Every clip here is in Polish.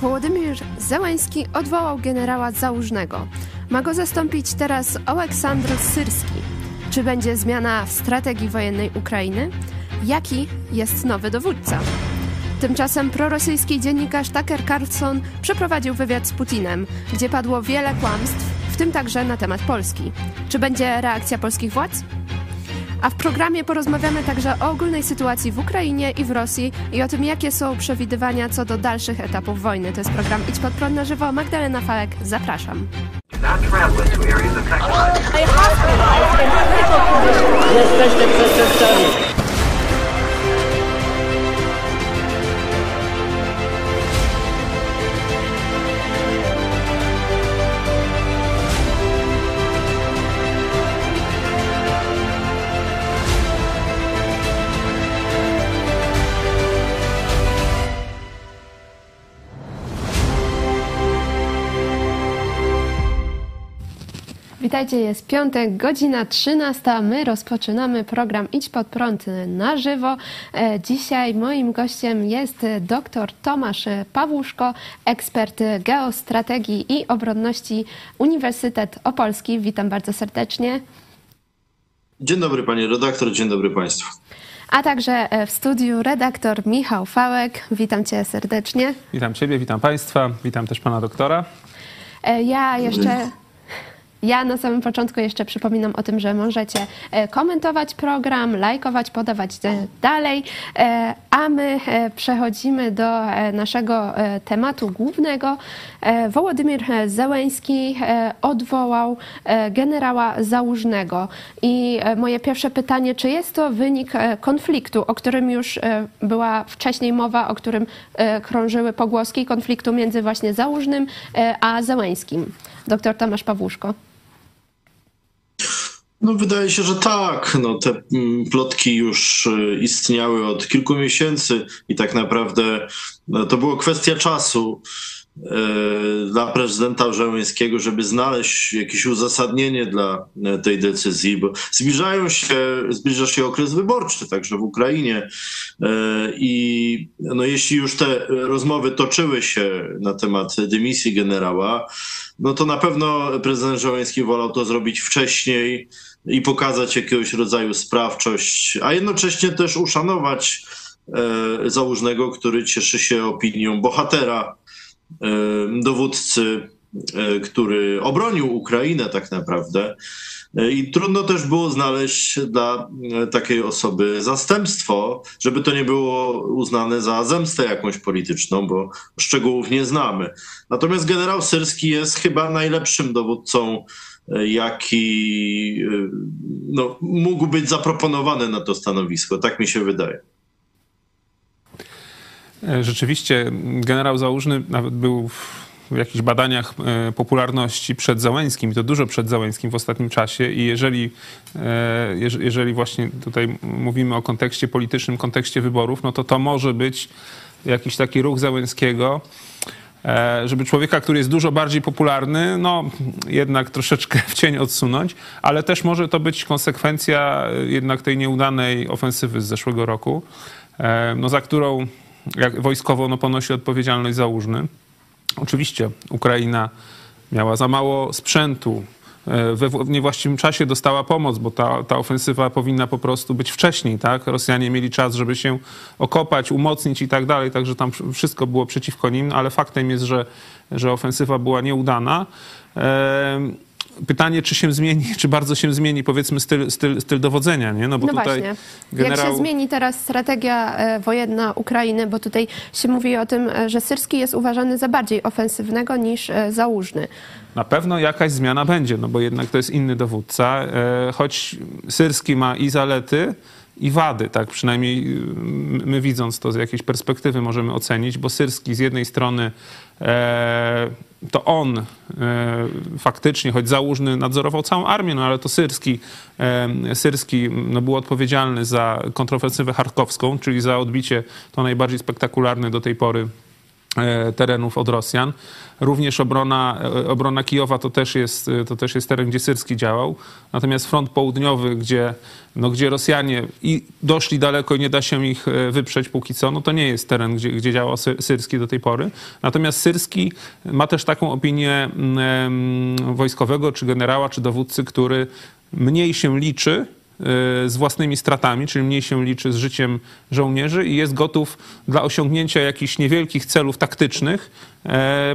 Wołodymyr Zełański odwołał generała Załużnego. Ma go zastąpić teraz Aleksandr Syrski. Czy będzie zmiana w strategii wojennej Ukrainy? Jaki jest nowy dowódca? Tymczasem prorosyjski dziennikarz Tucker Carlson przeprowadził wywiad z Putinem, gdzie padło wiele kłamstw, w tym także na temat Polski. Czy będzie reakcja polskich władz? A w programie porozmawiamy także o ogólnej sytuacji w Ukrainie i w Rosji i o tym, jakie są przewidywania co do dalszych etapów wojny. To jest program Idź pod prąd na żywo. Magdalena Falek, zapraszam. Jesteście przestępcami. Witajcie, jest piątek, godzina 13. My rozpoczynamy program Idź pod prąd na żywo. E, dzisiaj moim gościem jest dr Tomasz Pawłuszko, ekspert geostrategii i obronności Uniwersytet Opolski. Witam bardzo serdecznie. Dzień dobry panie redaktor, dzień dobry państwu. A także w studiu redaktor Michał Fałek. Witam cię serdecznie. Witam ciebie, witam państwa, witam też pana doktora. E, ja jeszcze ja na samym początku jeszcze przypominam o tym, że możecie e, komentować program, lajkować, podawać e, dalej, e, a my przechodzimy do naszego tematu głównego. Wołodymyr Zełęński odwołał generała Załużnego. I moje pierwsze pytanie, czy jest to wynik konfliktu, o którym już była wcześniej mowa, o którym krążyły pogłoski, konfliktu między właśnie Załużnym a Zełęńskim? Doktor Tomasz Pawłuszko. No wydaje się, że tak. No, te mm, plotki już e, istniały od kilku miesięcy i tak naprawdę no, to było kwestia czasu e, dla prezydenta Żeleńskiego, żeby znaleźć jakieś uzasadnienie dla e, tej decyzji, bo zbliżają się, zbliża się okres wyborczy także w Ukrainie i no, jeśli już te rozmowy toczyły się na temat dymisji generała, no to na pewno prezydent Żeleński wolał to zrobić wcześniej, i pokazać jakiegoś rodzaju sprawczość, a jednocześnie też uszanować e, założnego, który cieszy się opinią bohatera, e, dowódcy, e, który obronił Ukrainę tak naprawdę. I trudno też było znaleźć dla takiej osoby zastępstwo, żeby to nie było uznane za zemstę jakąś polityczną, bo szczegółów nie znamy. Natomiast generał Syrski jest chyba najlepszym dowódcą jaki y, no, mógł być zaproponowany na to stanowisko. Tak mi się wydaje. E, rzeczywiście generał Załużny nawet był w jakichś badaniach e, popularności przed Załęskim, i to dużo przed Załęskim w ostatnim czasie i jeżeli, e, jeżeli właśnie tutaj mówimy o kontekście politycznym, kontekście wyborów, no to to może być jakiś taki ruch Załęskiego, żeby człowieka, który jest dużo bardziej popularny, no jednak troszeczkę w cień odsunąć, ale też może to być konsekwencja jednak tej nieudanej ofensywy z zeszłego roku, e, no, za którą jak wojskowo no, ponosi odpowiedzialność załóżny. Oczywiście Ukraina miała za mało sprzętu, w niewłaściwym czasie dostała pomoc, bo ta, ta ofensywa powinna po prostu być wcześniej, tak? Rosjanie mieli czas, żeby się okopać, umocnić i tak dalej, także tam wszystko było przeciwko nim, ale faktem jest, że, że ofensywa była nieudana. Pytanie, czy się zmieni, czy bardzo się zmieni, powiedzmy, styl, styl, styl dowodzenia, nie? No, bo no tutaj właśnie. Generał... Jak się zmieni teraz strategia e, wojenna Ukrainy, bo tutaj się mówi o tym, e, że Syrski jest uważany za bardziej ofensywnego niż e, Załużny. Na pewno jakaś zmiana będzie, no bo jednak to jest inny dowódca, choć Syrski ma i zalety, i wady, tak? Przynajmniej my widząc to z jakiejś perspektywy możemy ocenić, bo Syrski z jednej strony e, to on e, faktycznie, choć Załużny nadzorował całą armię, no ale to Syrski, e, Syrski no, był odpowiedzialny za kontrofensywę charkowską, czyli za odbicie to najbardziej spektakularne do tej pory terenów od Rosjan. Również obrona, e, obrona Kijowa to też, jest, e, to też jest teren, gdzie Syrski działał. Natomiast front południowy, gdzie, no, gdzie Rosjanie i doszli daleko i nie da się ich wyprzeć póki co, no to nie jest teren, gdzie, gdzie działał Syrski do tej pory. Natomiast Syrski ma też taką opinię mm, wojskowego, czy generała, czy dowódcy, który mniej się liczy z własnymi stratami, czyli mniej się liczy z życiem żołnierzy i jest gotów dla osiągnięcia jakichś niewielkich celów taktycznych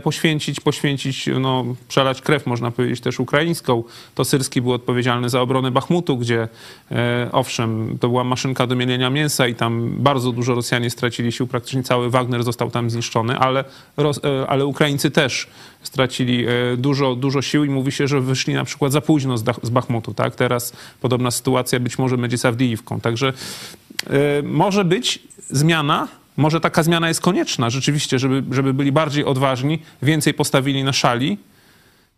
poświęcić, poświęcić, no, przelać krew, można powiedzieć, też ukraińską. To Syrski był odpowiedzialny za obronę Bachmutu, gdzie e, owszem, to była maszynka do mielenia mięsa i tam bardzo dużo Rosjanie stracili sił, praktycznie cały Wagner został tam zniszczony, ale, e, ale Ukraińcy też stracili dużo, dużo sił i mówi się, że wyszli na przykład za późno z, z Bachmutu. Tak? Teraz podobna sytuacja być może będzie z Awdijiwką. Także może być zmiana, może taka zmiana jest konieczna rzeczywiście, żeby, żeby byli bardziej odważni, więcej postawili na szali,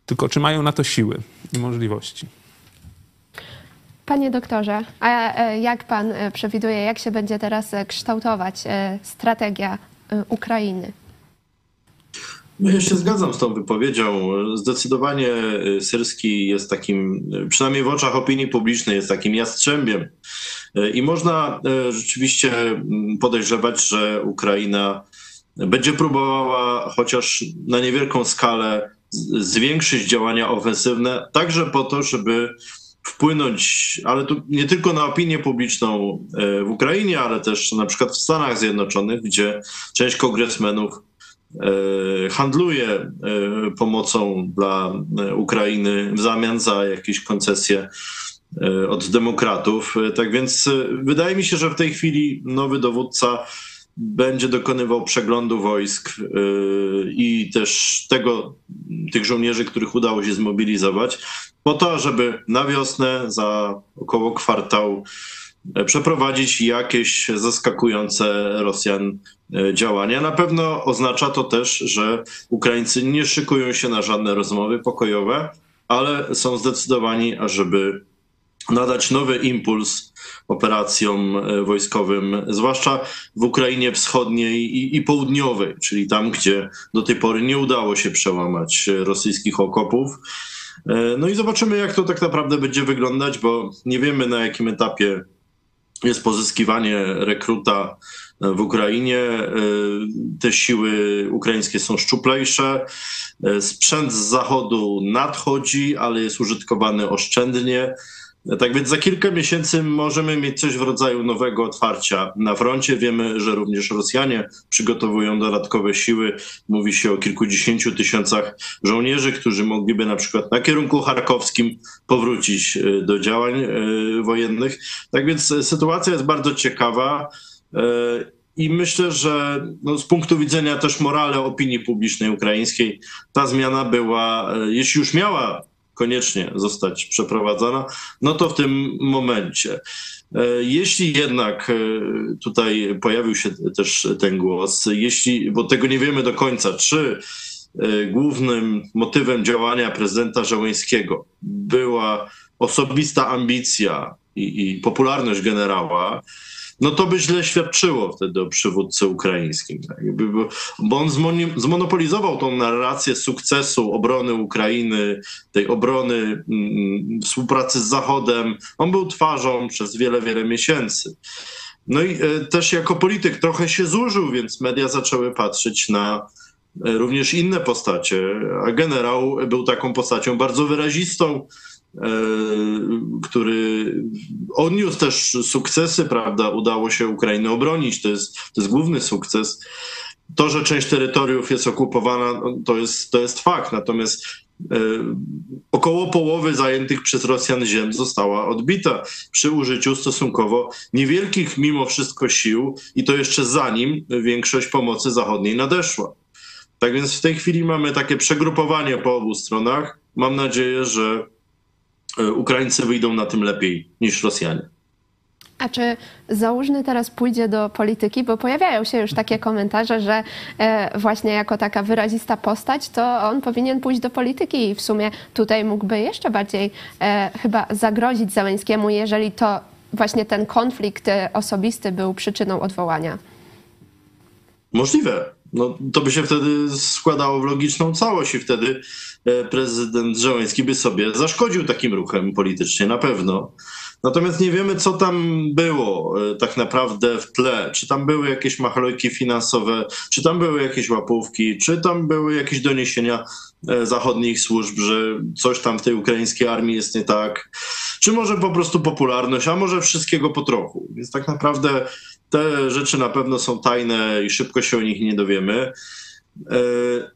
tylko czy mają na to siły i możliwości? Panie doktorze, a e, jak pan e, przewiduje, jak się będzie teraz e, kształtować strategia Ukrainy? No ja się zgadzam z tą wypowiedzią. Zdecydowanie Syrski jest takim, przynajmniej w oczach opinii publicznej, jest takim jastrzębiem i można rzeczywiście mm, podejrzewać, że Ukraina będzie próbowała chociaż na niewielką skalę zwiększyć działania ofensywne, także po to, żeby wpłynąć, ale tu nie tylko na opinię publiczną w Ukrainie, ale też na przykład w Stanach Zjednoczonych, gdzie część kongresmenów handluje pomocą dla Ukrainy w zamian za jakieś koncesje E, od demokratów. E, tak więc e, wydaje mi się, że w tej chwili nowy dowódca będzie dokonywał przeglądu wojsk i też tego, tych żołnierzy, których udało się zmobilizować, po to, żeby na wiosnę za około kwartał przeprowadzić jakieś zaskakujące Rosjan działania. Na pewno oznacza to też, że Ukraińcy nie szykują się na żadne rozmowy pokojowe, ale są zdecydowani, ażeby nadać nowy impuls operacjom e, wojskowym, zwłaszcza w Ukrainie wschodniej i, i, południowej, czyli tam, gdzie do tej pory nie udało się przełamać rosyjskich okopów. E, no i zobaczymy, jak to tak naprawdę będzie wyglądać, bo nie wiemy na jakim etapie jest pozyskiwanie rekruta w Ukrainie. E, te siły ukraińskie są szczuplejsze. Sprzęt z zachodu nadchodzi, ale jest użytkowany oszczędnie. Tak więc za kilka miesięcy możemy mieć coś w rodzaju nowego otwarcia na froncie. Wiemy, że również Rosjanie przygotowują dodatkowe siły. Mówi się o kilkudziesięciu tysiącach żołnierzy, którzy mogliby na przykład na kierunku charkowskim powrócić e, do działań e, wojennych. Tak więc sytuacja jest bardzo ciekawa. E, I myślę, że no, z punktu widzenia też morale opinii publicznej ukraińskiej, ta zmiana była, jeśli już miała koniecznie zostać przeprowadzona, no to w tym momencie. E, jeśli jednak e, tutaj pojawił się też ten głos, jeśli, bo tego nie wiemy do końca, czy e, głównym motywem działania prezydenta Żołańskiego była osobista ambicja i, i popularność generała, no to by źle świadczyło wtedy o przywódcy ukraińskim. Tak? Bo on zmonopolizował tą narrację sukcesu obrony Ukrainy, tej obrony mm, współpracy z Zachodem. On był twarzą przez wiele, wiele miesięcy. No i e, też jako polityk trochę się zużył, więc media zaczęły patrzeć na e, również inne postacie, a generał był taką postacią bardzo wyrazistą, który odniósł też sukcesy, prawda? Udało się Ukrainę obronić, to jest, to jest główny sukces. To, że część terytoriów jest okupowana, no, to jest, to jest fakt, natomiast e, około połowy zajętych przez Rosjan ziem została odbita przy użyciu stosunkowo niewielkich mimo wszystko sił i to jeszcze zanim większość pomocy zachodniej nadeszła. Tak więc w tej chwili mamy takie przegrupowanie po obu stronach. Mam nadzieję, że E, Ukraińcy wyjdą na tym lepiej niż Rosjanie. A czy Załużny teraz pójdzie do polityki? Bo pojawiają się już takie komentarze, że e, właśnie jako taka wyrazista postać, to on powinien pójść do polityki i w sumie tutaj mógłby jeszcze bardziej e, chyba zagrozić Załęskiemu, jeżeli to właśnie ten konflikt osobisty był przyczyną odwołania. Możliwe. No, to by się wtedy składało w logiczną całość i wtedy e, prezydent Żeleński by sobie zaszkodził takim ruchem politycznie, na pewno. Natomiast nie wiemy, co tam było e, tak naprawdę w tle. Czy tam były jakieś machlojki finansowe, czy tam były jakieś łapówki, czy tam były jakieś doniesienia e, zachodnich służb, że coś tam w tej ukraińskiej armii jest nie tak, czy może po prostu popularność, a może wszystkiego po trochu. Więc tak naprawdę te rzeczy na pewno są tajne i szybko się o nich nie dowiemy. E,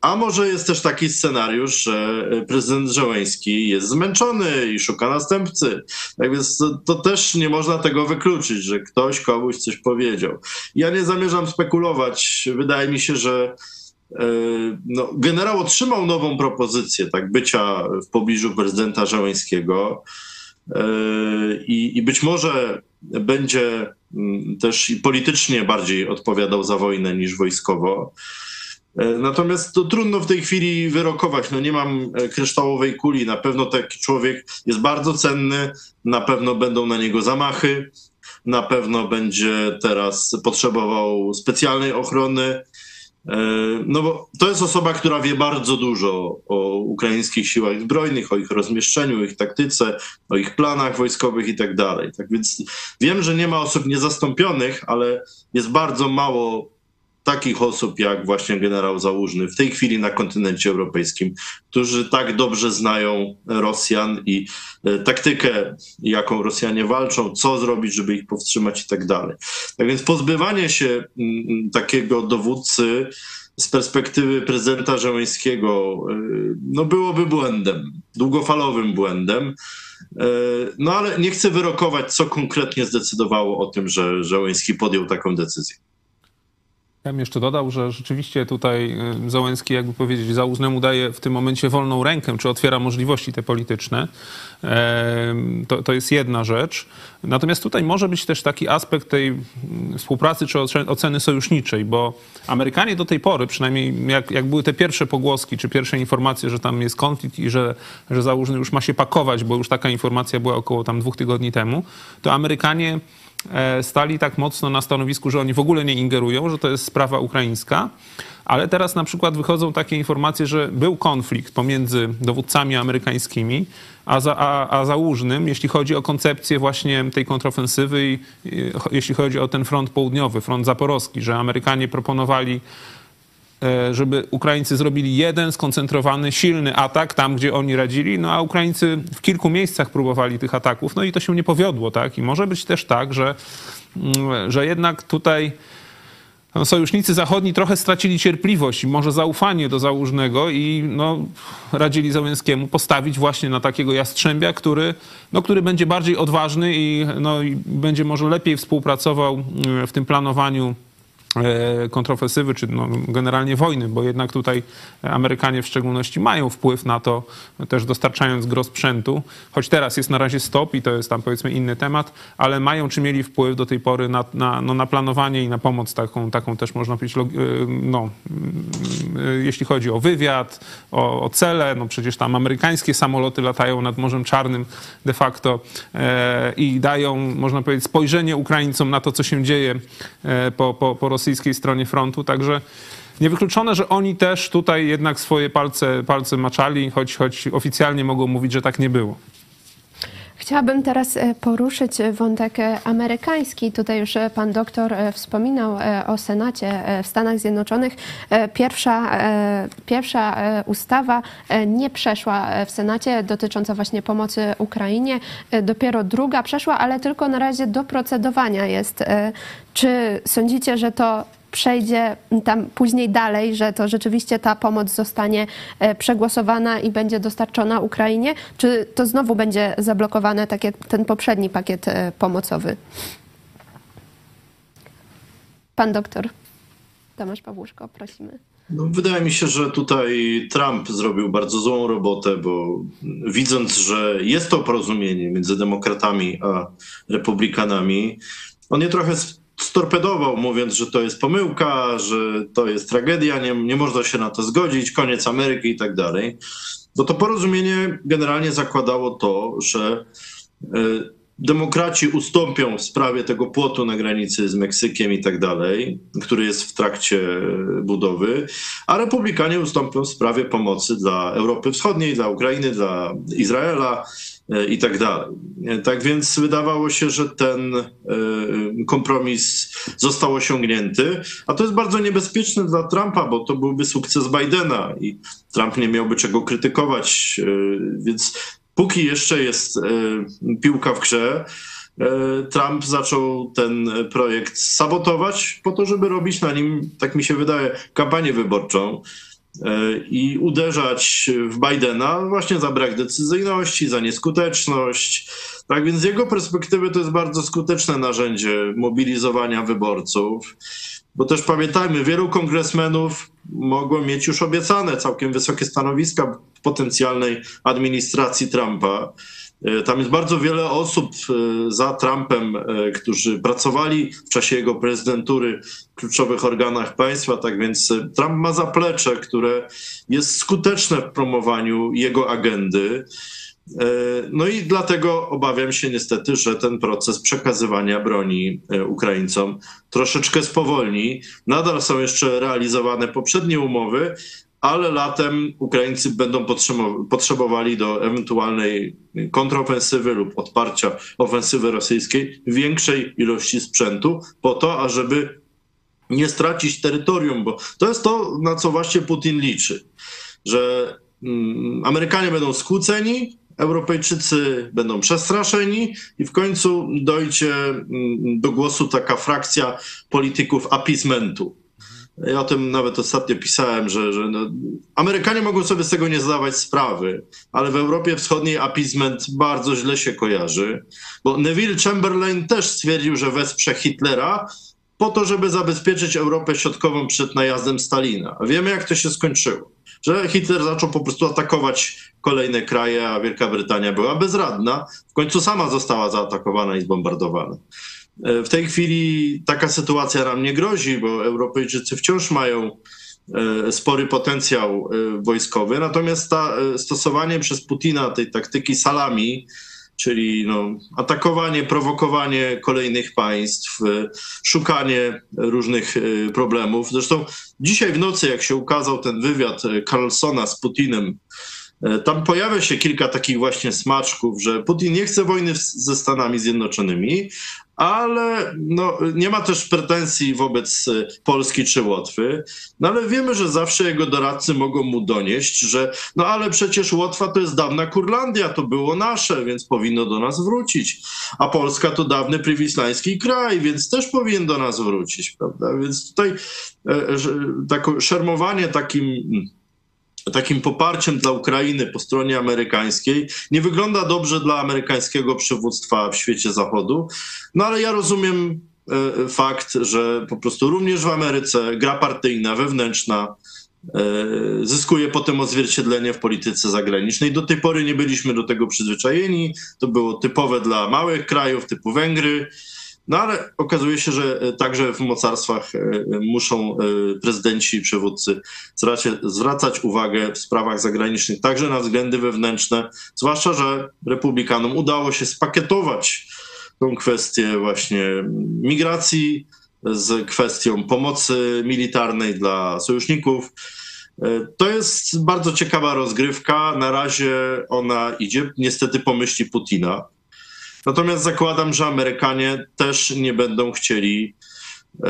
a może jest też taki scenariusz, że prezydent Żołański jest zmęczony i szuka następcy. Tak więc to, to, też nie można tego wykluczyć, że ktoś komuś coś powiedział. Ja nie zamierzam spekulować. Wydaje mi się, że e, no, generał otrzymał nową propozycję tak, bycia w pobliżu prezydenta Żołańskiego e, i, i być może będzie mm, też i politycznie bardziej odpowiadał za wojnę niż wojskowo. E, natomiast to trudno w tej chwili wyrokować. No nie mam e, kryształowej kuli. Na pewno taki człowiek jest bardzo cenny, na pewno będą na niego zamachy, na pewno będzie teraz potrzebował specjalnej ochrony. E, no bo to jest osoba, która wie bardzo dużo o ukraińskich siłach zbrojnych, o ich rozmieszczeniu, ich taktyce, o ich planach wojskowych i tak dalej. Tak więc wiem, że nie ma osób niezastąpionych, ale jest bardzo mało takich osób jak właśnie generał Załużny w tej chwili na kontynencie europejskim, którzy tak dobrze znają Rosjan i e, taktykę, jaką Rosjanie walczą, co zrobić, żeby ich powstrzymać i tak dalej. Tak więc pozbywanie się mm, mm, takiego dowódcy z perspektywy prezydenta Żeleńskiego e, no byłoby błędem, długofalowym błędem. E, no ale nie chcę wyrokować, co konkretnie zdecydowało o tym, że Żeleński podjął taką decyzję. Ja bym jeszcze dodał, że rzeczywiście tutaj y, Załęski, jakby powiedzieć, Załużnemu daje w tym momencie wolną rękę, czy otwiera możliwości te polityczne. To, to jest jedna rzecz. Natomiast tutaj może być też taki aspekt tej mm, współpracy czy oceny sojuszniczej, bo Amerykanie do tej pory, przynajmniej jak, jak były te pierwsze pogłoski, czy pierwsze informacje, że tam jest konflikt i że, że Załużny już ma się pakować, bo już taka informacja była około tam dwóch tygodni temu, to Amerykanie stali tak mocno na stanowisku, że oni w ogóle nie ingerują, że to jest sprawa ukraińska. Ale teraz na przykład wychodzą takie informacje, że był konflikt pomiędzy dowódcami amerykańskimi a, za, a, a Załużnym, jeśli chodzi o koncepcję właśnie tej kontrofensywy i jeśli chodzi o ten front południowy, front zaporowski, że Amerykanie proponowali E, żeby Ukraińcy zrobili jeden skoncentrowany, silny atak tam, gdzie oni radzili, no a Ukraińcy w kilku miejscach próbowali tych ataków, no i to się nie powiodło, tak? I może być też tak, że, mm, że jednak tutaj no, sojusznicy zachodni trochę stracili cierpliwość i może zaufanie do Załużnego i no, radzili Załęskiemu postawić właśnie na takiego jastrzębia, który, no, który będzie bardziej odważny i, no, i będzie może lepiej współpracował mm, w tym planowaniu E, kontrofensywy, czy no, generalnie wojny, bo jednak tutaj Amerykanie w szczególności mają wpływ na to, też dostarczając gro sprzętu, choć teraz jest na razie stop i to jest tam powiedzmy inny temat, ale mają czy mieli wpływ do tej pory na, na, no, na planowanie i na pomoc taką, taką też można powiedzieć, e, no, e, jeśli chodzi o wywiad, o, o cele, no przecież tam amerykańskie samoloty latają nad Morzem Czarnym de facto e, i dają, można powiedzieć, spojrzenie Ukraińcom na to, co się dzieje e, po, po, po Rosji rosyjskiej stronie frontu, także niewykluczone, że oni też tutaj jednak swoje palce, palce maczali, choć, choć oficjalnie mogą mówić, że tak nie było. Chciałabym teraz e, poruszyć wątek e, amerykański. Tutaj już e, pan doktor wspominał o Senacie w Stanach Zjednoczonych. Pierwsza, pierwsza ustawa nie przeszła w Senacie dotycząca właśnie pomocy Ukrainie. Dopiero druga przeszła, ale tylko na razie do procedowania jest. Czy sądzicie, że to przejdzie tam później dalej, że to rzeczywiście ta pomoc zostanie e, przegłosowana i będzie dostarczona Ukrainie, czy to znowu będzie zablokowane, tak jak ten poprzedni pakiet e, pomocowy? Pan doktor Tomasz Pawłuszko, prosimy. No, wydaje mi się, że tutaj Trump zrobił bardzo złą robotę, bo widząc, że jest to porozumienie między demokratami a republikanami, on je trochę storpedował, mówiąc, że to jest pomyłka, że to jest tragedia, nie, nie można się na to zgodzić, koniec Ameryki i tak dalej. Bo to porozumienie generalnie zakładało to, że y, demokraci ustąpią w sprawie tego płotu na granicy z Meksykiem i tak dalej, który jest w trakcie budowy, a republikanie ustąpią w sprawie pomocy dla Europy Wschodniej, dla Ukrainy, dla Izraela e, i tak dalej. Tak więc wydawało się, że ten e, kompromis został osiągnięty, a to jest bardzo niebezpieczne dla Trumpa, bo to byłby sukces Bidena i Trump nie miałby czego krytykować, e, więc póki jeszcze jest e, piłka w grze, e, Trump zaczął ten projekt sabotować po to, żeby robić na nim, tak mi się wydaje, kampanię wyborczą e, i uderzać w Bidena właśnie za brak decyzyjności, za nieskuteczność. Tak więc z jego perspektywy to jest bardzo skuteczne narzędzie mobilizowania wyborców. Bo też pamiętajmy, wielu kongresmenów mogło mieć już obiecane całkiem wysokie stanowiska w potencjalnej administracji Trumpa. E, tam jest bardzo wiele osób e, za Trumpem, e, którzy pracowali w czasie jego prezydentury w kluczowych organach państwa, tak więc Trump ma zaplecze, które jest skuteczne w promowaniu jego agendy. No i dlatego obawiam się niestety, że ten proces przekazywania broni Ukraińcom troszeczkę spowolni. Nadal są jeszcze realizowane poprzednie umowy, ale latem Ukraińcy będą potrzebowali do ewentualnej kontrofensywy lub odparcia ofensywy rosyjskiej większej ilości sprzętu po to, ażeby nie stracić terytorium, bo to jest to, na co właśnie Putin liczy, że mm, Amerykanie będą skłóceni, Europejczycy będą przestraszeni i w końcu dojdzie mm, do głosu taka frakcja polityków appeasementu. Ja o tym nawet ostatnio pisałem, że, że no, Amerykanie mogą sobie z tego nie zdawać sprawy, ale w Europie Wschodniej appeasement bardzo źle się kojarzy, bo Neville Chamberlain też stwierdził, że wesprze Hitlera po to, żeby zabezpieczyć Europę Środkową przed najazdem Stalina. Wiemy, jak to się skończyło że Hitler zaczął po prostu atakować kolejne kraje, a Wielka Brytania była bezradna. W końcu sama została zaatakowana i zbombardowana. E, w tej chwili taka sytuacja nam nie grozi, bo Europejczycy wciąż mają e, spory potencjał e, wojskowy, natomiast ta, stosowanie przez Putina tej taktyki salami, czyli no, atakowanie, prowokowanie kolejnych państw, szukanie różnych problemów. Zresztą dzisiaj w nocy, jak się ukazał ten wywiad Carlsona z Putinem, tam pojawia się kilka takich właśnie smaczków, że Putin nie chce wojny ze Stanami Zjednoczonymi, ale no, nie ma też pretensji wobec e, Polski czy Łotwy. No ale wiemy, że zawsze jego doradcy mogą mu donieść, że no ale przecież Łotwa to jest dawna Kurlandia, to było nasze, więc powinno do nas wrócić. A Polska to dawny prywislański kraj, więc też powinien do nas wrócić, prawda? Więc tutaj e, tak, szermowanie takim takim poparciem dla Ukrainy po stronie amerykańskiej nie wygląda dobrze dla amerykańskiego przywództwa w świecie Zachodu. No ale ja rozumiem e, fakt, że po prostu również w Ameryce gra partyjna, wewnętrzna e, zyskuje potem odzwierciedlenie w polityce zagranicznej. Do tej pory nie byliśmy do tego przyzwyczajeni. To było typowe dla małych krajów typu Węgry. No ale okazuje się, że e, także w mocarstwach e, muszą e, prezydenci i przywódcy zwracać uwagę w sprawach zagranicznych, także na względy wewnętrzne, zwłaszcza, że republikanom udało się spakietować tą kwestię właśnie migracji z kwestią pomocy militarnej dla sojuszników. To jest bardzo ciekawa rozgrywka. Na razie ona idzie niestety po myśli Putina. Natomiast zakładam, że Amerykanie też nie będą chcieli e,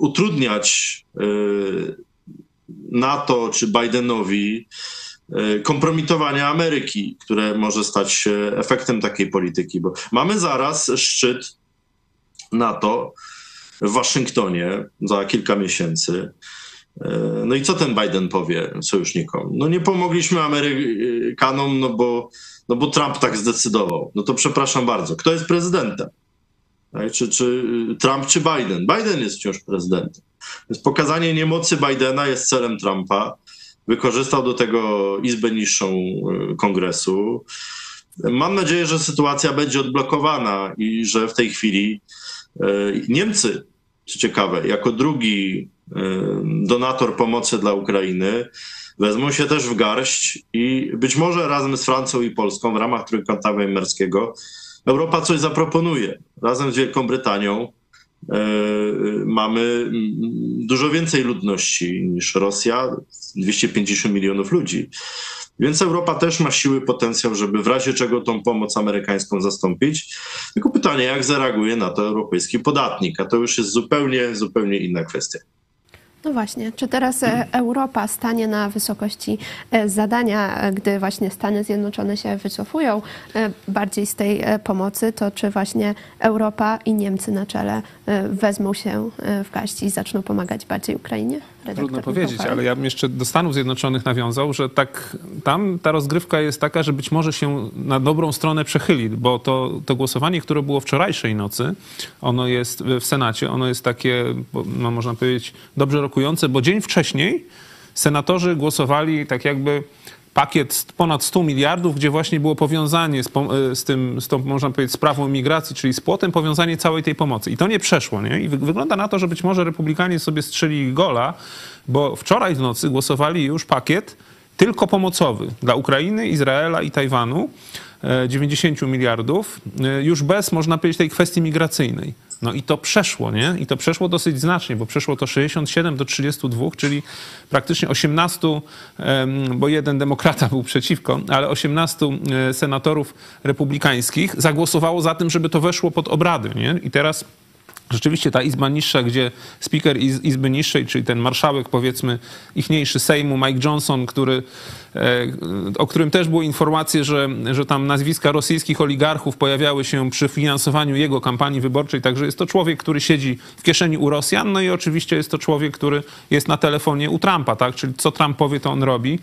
utrudniać e, NATO czy Bidenowi e, kompromitowania Ameryki, które może stać się efektem takiej polityki, bo mamy zaraz szczyt NATO w Waszyngtonie za kilka miesięcy. No i co ten Biden powie sojusznikom? No nie pomogliśmy Amerykanom, no bo no bo Trump tak zdecydował. No to przepraszam bardzo, kto jest prezydentem? Tak? Czy, czy y, Trump, czy Biden? Biden jest wciąż prezydentem. Więc pokazanie niemocy Bidena jest celem Trumpa. Wykorzystał do tego Izbę Niższą y, Kongresu. Mam nadzieję, że sytuacja będzie odblokowana i że w tej chwili y, Niemcy co ciekawe, jako drugi donator pomocy dla Ukrainy, wezmą się też w garść i być może razem z Francją i Polską w ramach Trójkąta Weimarskiego Europa coś zaproponuje. Razem z Wielką Brytanią mamy dużo więcej ludności niż Rosja, 250 milionów ludzi. Więc Europa też ma siły, potencjał, żeby w razie czego tą pomoc amerykańską zastąpić. Tylko pytanie, jak zareaguje na to europejski podatnik, a to już jest zupełnie, zupełnie inna kwestia. No właśnie, czy teraz e, Europa stanie na wysokości e, zadania, e, gdy właśnie Stany Zjednoczone się wycofują bardziej z tej pomocy, to czy właśnie Europa i Niemcy na czele wezmą się w garści i zaczną pomagać bardziej Ukrainie? Redaktor Trudno powiedzieć, ale ja bym jeszcze do Stanów Zjednoczonych nawiązał, że tak tam ta rozgrywka jest taka, że być może się na dobrą stronę przechyli, bo to, to głosowanie, które było wczorajszej nocy, ono jest w Senacie, ono jest takie, no, można powiedzieć, dobrze rokujące, bo dzień wcześniej senatorzy głosowali tak jakby pakiet ponad 100 miliardów, gdzie właśnie było powiązanie z, e, z, tym, z tą, można powiedzieć, sprawą migracji, czyli z płotem, powiązanie całej tej pomocy. I to nie przeszło, nie? I wygląda na to, że być może republikanie sobie strzeli gola, bo wczoraj w nocy głosowali już pakiet tylko pomocowy dla Ukrainy, Izraela i Tajwanu, 90 e, miliardów, e, już bez, można powiedzieć, tej kwestii migracyjnej. No i to przeszło, nie? I to przeszło dosyć znacznie, bo przeszło to 67 do 32, czyli praktycznie 18, bo jeden demokrata był przeciwko, ale 18 e, senatorów republikańskich zagłosowało za tym, żeby to weszło pod obrady, nie? I teraz Rzeczywiście ta izba niższa, gdzie speaker izby niższej, czyli ten marszałek, powiedzmy, ichniejszy Sejmu, Mike Johnson, który, e, o którym też były informacje, że, że tam nazwiska rosyjskich oligarchów pojawiały się przy finansowaniu jego kampanii wyborczej, także jest to człowiek, który siedzi w kieszeni u Rosjan, no i oczywiście jest to człowiek, który jest na telefonie u Trumpa, tak? Czyli co Trump powie, to on robi.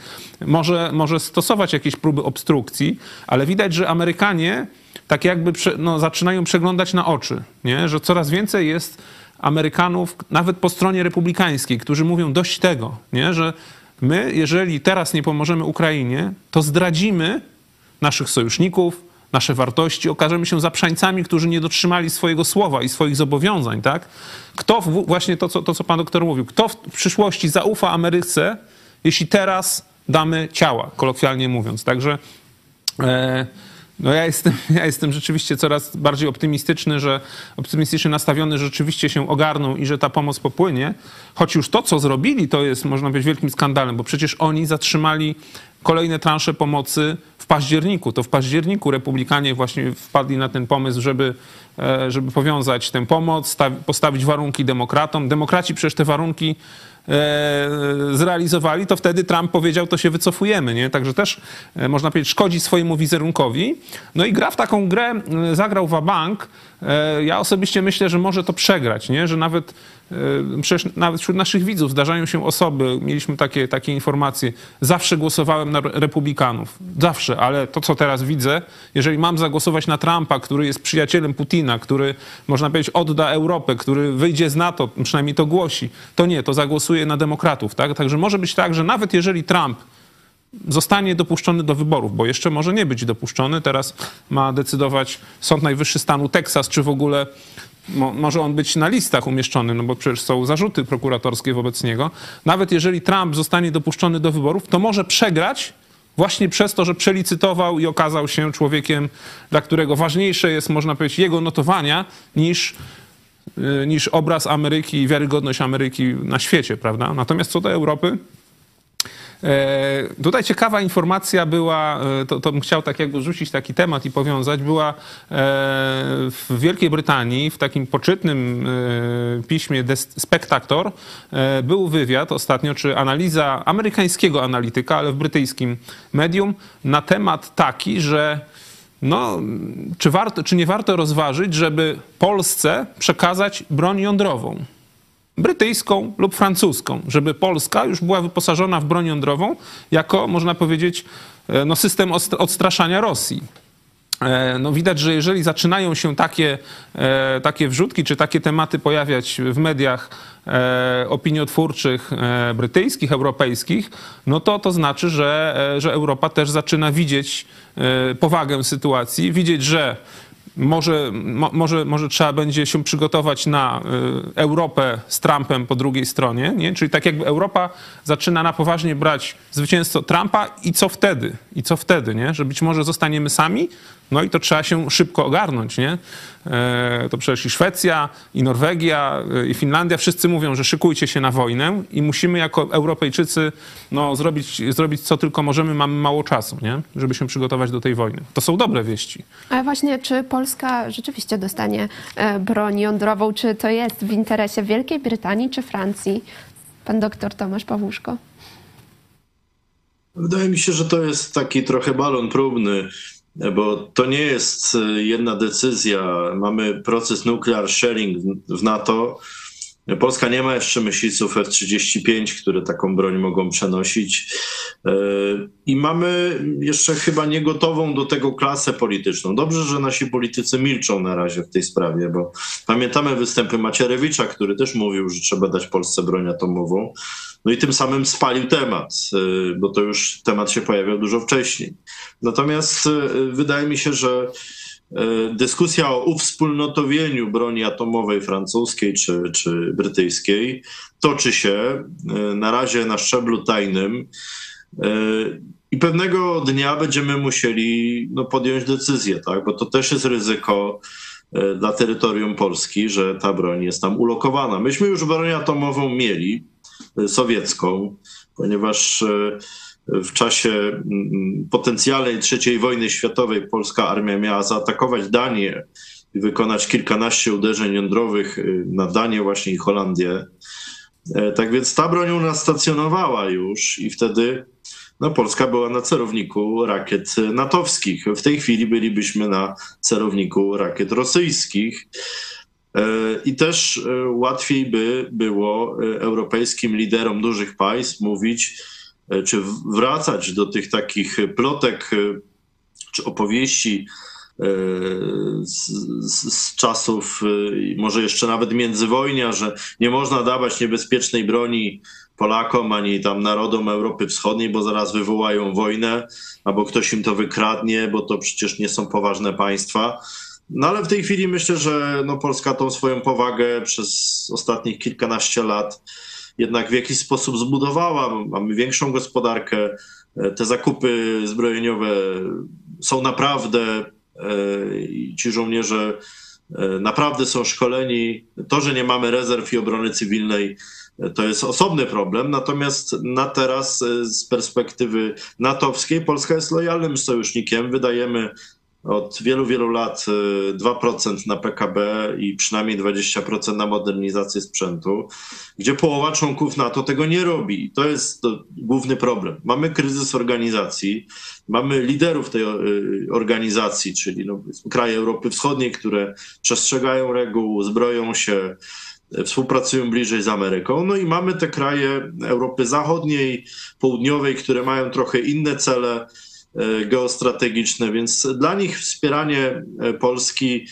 Może, może stosować jakieś próby obstrukcji, ale widać, że Amerykanie tak jakby no, zaczynają przeglądać na oczy, nie? że coraz więcej jest Amerykanów, nawet po stronie republikańskiej, którzy mówią dość tego, nie? że my, jeżeli teraz nie pomożemy Ukrainie, to zdradzimy naszych sojuszników, nasze wartości, okażemy się zaprzańcami, którzy nie dotrzymali swojego słowa i swoich zobowiązań, tak? Kto, właśnie to co, to, co pan doktor mówił, kto w przyszłości zaufa Ameryce, jeśli teraz damy ciała, kolokwialnie mówiąc. Także... E, no ja jestem, ja jestem rzeczywiście coraz bardziej optymistyczny, że optymistycznie nastawiony, że rzeczywiście się ogarną i że ta pomoc popłynie. Choć już to, co zrobili, to jest, można powiedzieć, wielkim skandalem, bo przecież oni zatrzymali kolejne transze pomocy w październiku. To w październiku republikanie właśnie wpadli na ten pomysł, żeby, e, żeby powiązać tę pomoc, postawić warunki demokratom. Demokraci przecież te warunki zrealizowali, to wtedy Trump powiedział, to się wycofujemy, nie? Także też, e, można powiedzieć, szkodzi swojemu wizerunkowi. No i gra w taką grę, e, zagrał Wabank. Ja osobiście myślę, że może to przegrać, nie? Że nawet Yy, przecież nawet wśród naszych widzów zdarzają się osoby, mieliśmy takie, takie informacje, zawsze głosowałem na republikanów. Zawsze, ale to, co teraz widzę, jeżeli mam zagłosować na Trumpa, który jest przyjacielem Putina, który, można powiedzieć, odda Europę, który wyjdzie z NATO, przynajmniej to głosi, to nie, to zagłosuję na demokratów. Tak? Także może być tak, że nawet jeżeli Trump zostanie dopuszczony do wyborów, bo jeszcze może nie być dopuszczony. Teraz ma decydować Sąd Najwyższy stanu Teksas, czy w ogóle mo, może on być na listach umieszczony, no bo przecież są zarzuty prokuratorskie wobec niego. Nawet jeżeli Trump zostanie dopuszczony do wyborów, to może przegrać właśnie przez to, że przelicytował i okazał się człowiekiem, dla którego ważniejsze jest, można powiedzieć, jego notowania niż y, niż obraz Ameryki i wiarygodność Ameryki na świecie, prawda? Natomiast co do Europy, tutaj ciekawa informacja była, e, to, to bym chciał tak jakby rzucić taki temat i powiązać, była e, w Wielkiej Brytanii w takim poczytnym piśmie The Spectator był wywiad ostatnio, czy analiza amerykańskiego analityka, ale w brytyjskim medium na temat taki, że no, czy, warto, czy nie warto rozważyć, żeby Polsce przekazać broń jądrową brytyjską lub francuską, żeby Polska już była wyposażona w broń jądrową jako, można powiedzieć, e, no, system odstraszania Rosji. E, no widać, że jeżeli zaczynają się takie, e, takie wrzutki czy takie tematy pojawiać w mediach opiniotwórczych brytyjskich, europejskich, no to to znaczy, że, że Europa też zaczyna widzieć powagę sytuacji, widzieć, że może, mo, może, może trzeba będzie się przygotować na y, Europę z Trumpem po drugiej stronie, nie? czyli tak jakby Europa zaczyna na poważnie brać zwycięstwo Trumpa i co wtedy? I co wtedy, nie? że być może zostaniemy sami, no i to trzeba się szybko ogarnąć, nie? E, to przecież i Szwecja, i Norwegia, e, i Finlandia, wszyscy mówią, że szykujcie się na wojnę i musimy jako Europejczycy no, zrobić, zrobić co tylko możemy, mamy mało czasu, nie? Żeby się przygotować do tej wojny. To są dobre wieści. Ale właśnie, czy Polska rzeczywiście dostanie e, broń jądrową? Czy to jest w interesie Wielkiej Brytanii czy Francji? Pan doktor Tomasz Pawłuszko. Wydaje mi się, że to jest taki trochę balon próbny bo to nie jest e, jedna decyzja. Mamy proces nuclear sharing w NATO. Polska nie ma jeszcze myśliców F-35, które taką broń mogą przenosić. E, I mamy jeszcze chyba niegotową do tego klasę polityczną. Dobrze, że nasi politycy milczą na razie w tej sprawie, bo pamiętamy występy Macierewicza, który też mówił, że trzeba dać Polsce broń atomową. No i tym samym spalił temat, e, bo to już temat się pojawiał dużo wcześniej. Natomiast e, wydaje mi się, że e, dyskusja o uwspólnotowieniu broni atomowej francuskiej czy, czy brytyjskiej toczy się na razie na szczeblu tajnym. I pewnego dnia będziemy musieli no, podjąć decyzję, tak? bo to też jest ryzyko dla terytorium Polski, że ta broń jest tam ulokowana. Myśmy już broń atomową mieli, sowiecką, ponieważ e, w czasie potencjalnej III wojny światowej polska armia miała zaatakować Danię i wykonać kilkanaście uderzeń jądrowych e, na Danię właśnie i Holandię. E, tak więc ta broń u nas stacjonowała już i wtedy no, Polska była na celowniku rakiet natowskich. W tej chwili bylibyśmy na celowniku rakiet rosyjskich. E, I też e, łatwiej by było e, europejskim liderom dużych państw mówić, czy wracać do tych takich plotek czy opowieści z, z, z, czasów, może jeszcze nawet międzywojnia, że nie można dawać niebezpiecznej broni Polakom ani tam narodom Europy Wschodniej, bo zaraz wywołają wojnę, albo ktoś im to wykradnie, bo to przecież nie są poważne państwa. No ale w tej chwili myślę, że no, Polska tą swoją powagę przez ostatnich kilkanaście lat jednak w jakiś sposób zbudowała. Mamy większą gospodarkę. E, te zakupy zbrojeniowe są naprawdę e, ci żołnierze e, naprawdę są szkoleni. To, że nie mamy rezerw i obrony cywilnej, to jest osobny problem. Natomiast na teraz z perspektywy natowskiej Polska jest lojalnym sojusznikiem. Wydajemy od wielu, wielu lat 2% y, na PKB i przynajmniej 20% na modernizację sprzętu, gdzie połowa członków NATO tego nie robi. To jest to główny problem. Mamy kryzys organizacji, mamy liderów tej y, organizacji, czyli no, kraje Europy Wschodniej, które przestrzegają reguł, zbroją się, współpracują bliżej z Ameryką. No i mamy te kraje Europy Zachodniej, Południowej, które mają trochę inne cele geostrategiczne, więc dla nich wspieranie e, Polski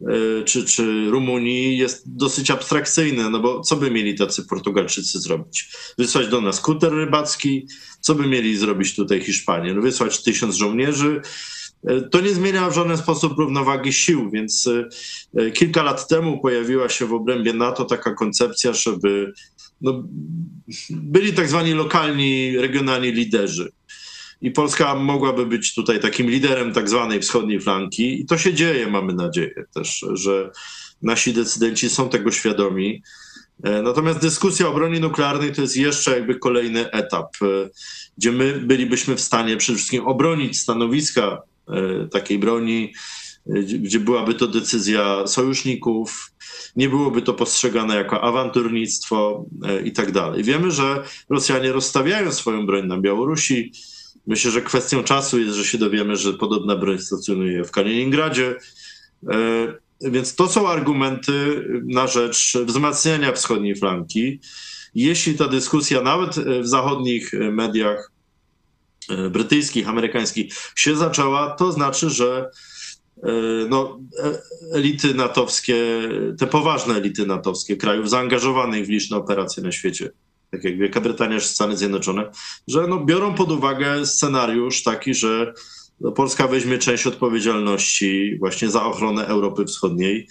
e, czy, czy Rumunii jest dosyć abstrakcyjne, no bo co by mieli tacy Portugalczycy zrobić? Wysłać do nas kuter rybacki? Co by mieli zrobić tutaj Hiszpanie? No wysłać tysiąc żołnierzy? To nie zmienia w żaden sposób równowagi sił, więc kilka lat temu pojawiła się w obrębie NATO taka koncepcja, żeby no, byli tak zwani lokalni, regionalni liderzy i Polska mogłaby być tutaj takim liderem tak zwanej wschodniej flanki. I to się dzieje, mamy nadzieję też, że nasi decydenci są tego świadomi. E, natomiast dyskusja o broni nuklearnej to jest jeszcze jakby kolejny etap, e, gdzie my bylibyśmy w stanie przede wszystkim obronić stanowiska e, takiej broni, gdzie byłaby to decyzja sojuszników, nie byłoby to postrzegane jako awanturnictwo i tak dalej. Wiemy, że Rosjanie rozstawiają swoją broń na Białorusi, Myślę, że kwestią czasu jest, że się dowiemy, że podobna broń stacjonuje w Kaliningradzie. E, więc to są argumenty na rzecz wzmacniania wschodniej flanki. Jeśli ta dyskusja nawet w zachodnich mediach e, brytyjskich, amerykańskich się zaczęła, to znaczy, że e, no, elity natowskie, te poważne elity natowskie krajów zaangażowanych w liczne operacje na świecie, tak jak Wielka Brytania czy Stany Zjednoczone, że no biorą pod uwagę scenariusz taki, że Polska weźmie część odpowiedzialności właśnie za ochronę Europy Wschodniej.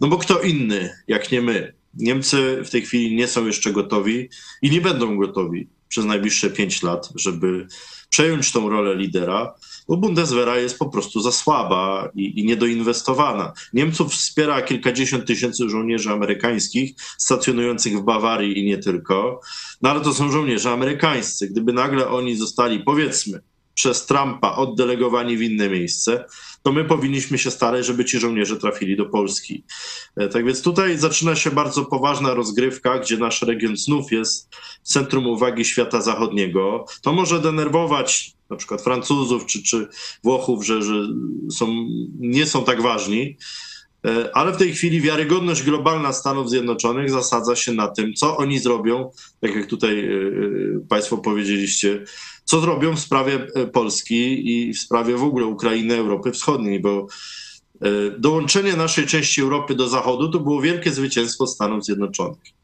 No bo kto inny, jak nie my? Niemcy w tej chwili nie są jeszcze gotowi i nie będą gotowi przez najbliższe pięć lat, żeby przejąć tą rolę lidera, bo Bundeswehra jest po prostu za słaba i, i niedoinwestowana. Niemców wspiera kilkadziesiąt tysięcy żołnierzy amerykańskich stacjonujących w Bawarii i nie tylko, no ale to są żołnierze amerykańscy. Gdyby nagle oni zostali, powiedzmy, przez Trumpa oddelegowani w inne miejsce, to my powinniśmy się starać, żeby ci żołnierze trafili do Polski. E, tak więc tutaj zaczyna się bardzo poważna rozgrywka, gdzie nasz region znów jest centrum uwagi świata zachodniego. To może denerwować na przykład Francuzów czy, czy Włochów, że, że są, nie są tak ważni, e, ale w tej chwili wiarygodność globalna Stanów Zjednoczonych zasadza się na tym, co oni zrobią, tak jak tutaj e, Państwo powiedzieliście, co zrobią w sprawie e, Polski i w sprawie w ogóle Ukrainy, Europy Wschodniej, bo e, dołączenie naszej części Europy do Zachodu to było wielkie zwycięstwo Stanów Zjednoczonych.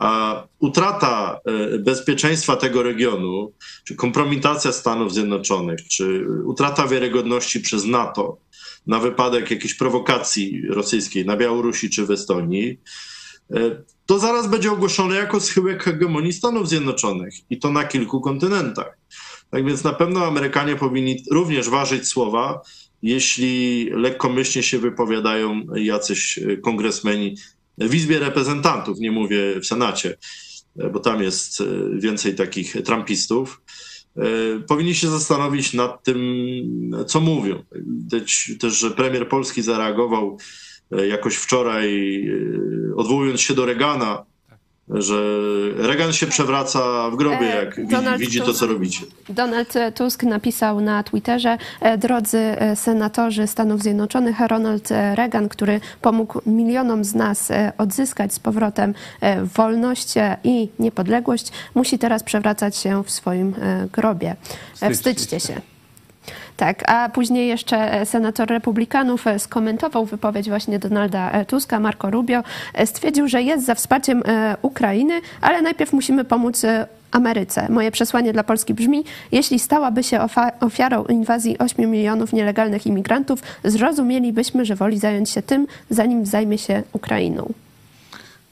A utrata e, bezpieczeństwa tego regionu, czy kompromitacja Stanów Zjednoczonych, czy utrata wiarygodności przez NATO na wypadek jakiejś prowokacji rosyjskiej na Białorusi czy w Estonii, to zaraz będzie ogłoszone jako schyłek hegemonii Stanów Zjednoczonych i to na kilku kontynentach. Tak więc na pewno Amerykanie powinni również ważyć słowa, jeśli lekkomyślnie się wypowiadają jacyś kongresmeni w Izbie Reprezentantów, nie mówię w Senacie, bo tam jest więcej takich trumpistów. Powinni się zastanowić nad tym, co mówią. Widać też, że premier Polski zareagował jakoś wczoraj, odwołując się do Regana, że Reagan się przewraca w grobie, e, jak Donald widzi Tusk, to, co robicie. Donald Tusk napisał na Twitterze, e, drodzy e, senatorzy Stanów Zjednoczonych, Ronald Reagan, który pomógł milionom z nas odzyskać z powrotem wolność i niepodległość, musi teraz przewracać się w swoim grobie. Wstydźcie, Wstydźcie się. Tak, a później jeszcze e, senator republikanów e, skomentował wypowiedź właśnie Donalda e, Tuska, Marco Rubio. Stwierdził, że jest za wsparciem Ukrainy, ale najpierw musimy pomóc Ameryce. Moje przesłanie dla Polski brzmi: jeśli stałaby się ofiarą inwazji 8 milionów nielegalnych imigrantów, zrozumielibyśmy, że woli zająć się tym, zanim zajmie się Ukrainą.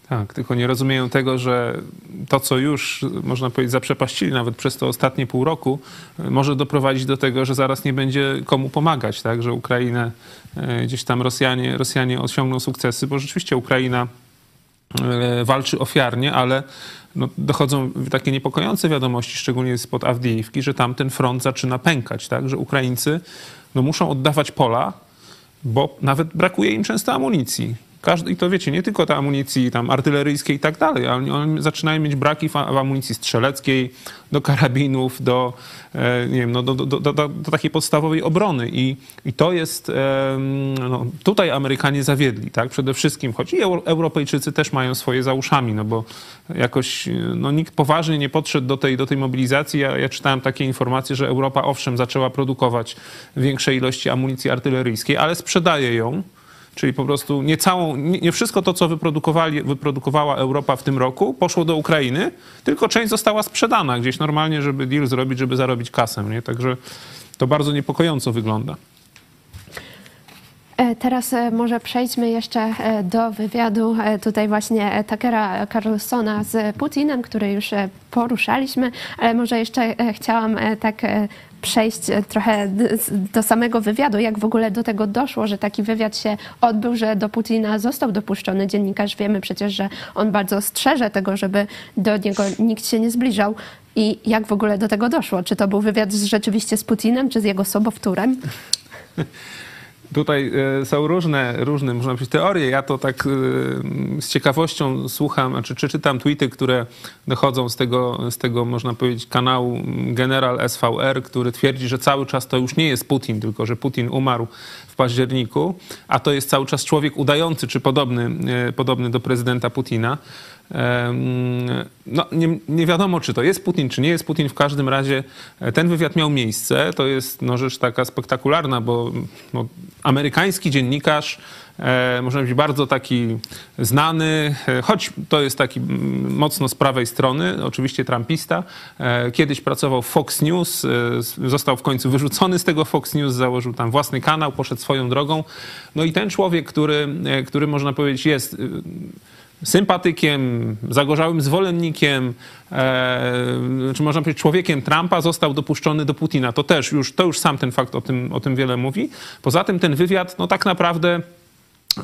Tak, tylko nie rozumieją tego, że to, co już, można powiedzieć, zaprzepaścili nawet przez to ostatnie pół roku, może doprowadzić do tego, że zaraz nie będzie komu pomagać, tak? że Ukrainę, e, gdzieś tam Rosjanie, Rosjanie osiągną sukcesy, bo rzeczywiście Ukraina e, walczy ofiarnie, ale no, dochodzą takie niepokojące wiadomości, szczególnie spod Awdijiwki, że tam ten front zaczyna pękać, tak? że Ukraińcy no, muszą oddawać pola, bo nawet brakuje im często amunicji. Każdy, I to wiecie, nie tylko ta amunicji tam artyleryjskiej i tak dalej, ale oni zaczynają mieć braki w, amunicji strzeleckiej, do karabinów, do, e, nie wiem, no, do, do, do, do, takiej podstawowej obrony. I, i to jest, no, tutaj Amerykanie zawiedli, tak, przede wszystkim, choć i Europejczycy też mają swoje za uszami, no bo jakoś no, nikt poważnie nie podszedł do tej, do tej mobilizacji. Ja, ja czytałem takie informacje, że Europa owszem zaczęła produkować większe ilości amunicji artyleryjskiej, ale sprzedaje ją Czyli po prostu nie, całą, nie wszystko to, co wyprodukowali, wyprodukowała Europa w tym roku, poszło do Ukrainy, tylko część została sprzedana gdzieś normalnie, żeby deal zrobić, żeby zarobić kasę. Nie? Także to bardzo niepokojąco wygląda. E, teraz e, może przejdźmy jeszcze e, do wywiadu tutaj właśnie Takera Carlsona z Putinem, który już poruszaliśmy, ale może jeszcze chciałam tak przejść trochę do samego wywiadu, jak w ogóle do tego doszło, że taki wywiad się odbył, że do Putina został dopuszczony dziennikarz. Wiemy przecież, że on bardzo strzeże tego, żeby do niego nikt się nie zbliżał. I jak w ogóle do tego doszło? Czy to był wywiad rzeczywiście z Putinem, czy z jego sobowtórem? Tutaj e, są różne, różne, można powiedzieć, teorie. Ja to tak e, z ciekawością słucham, czy, czy czytam tweety, które dochodzą z tego, z tego, można powiedzieć, kanału General SVR, który twierdzi, że cały czas to już nie jest Putin, tylko że Putin umarł w październiku, a to jest cały czas człowiek udający, czy podobny, e, podobny do prezydenta Putina. No, nie, nie, wiadomo, czy to jest Putin, czy nie jest Putin. W każdym razie e, ten wywiad miał miejsce. To jest no, rzecz taka spektakularna, bo no, amerykański dziennikarz, e, można powiedzieć, bardzo taki znany, e, choć to jest taki mocno z prawej strony, oczywiście trumpista. E, kiedyś pracował w Fox News, e, został w końcu wyrzucony z tego Fox News, założył tam własny kanał, poszedł swoją drogą. No i ten człowiek, który, e, który można powiedzieć jest sympatykiem, zagorzałym zwolennikiem, e, czy można powiedzieć człowiekiem Trumpa, został dopuszczony do Putina. To też już, to już sam ten fakt o tym, o tym wiele mówi. Poza tym ten wywiad, no tak naprawdę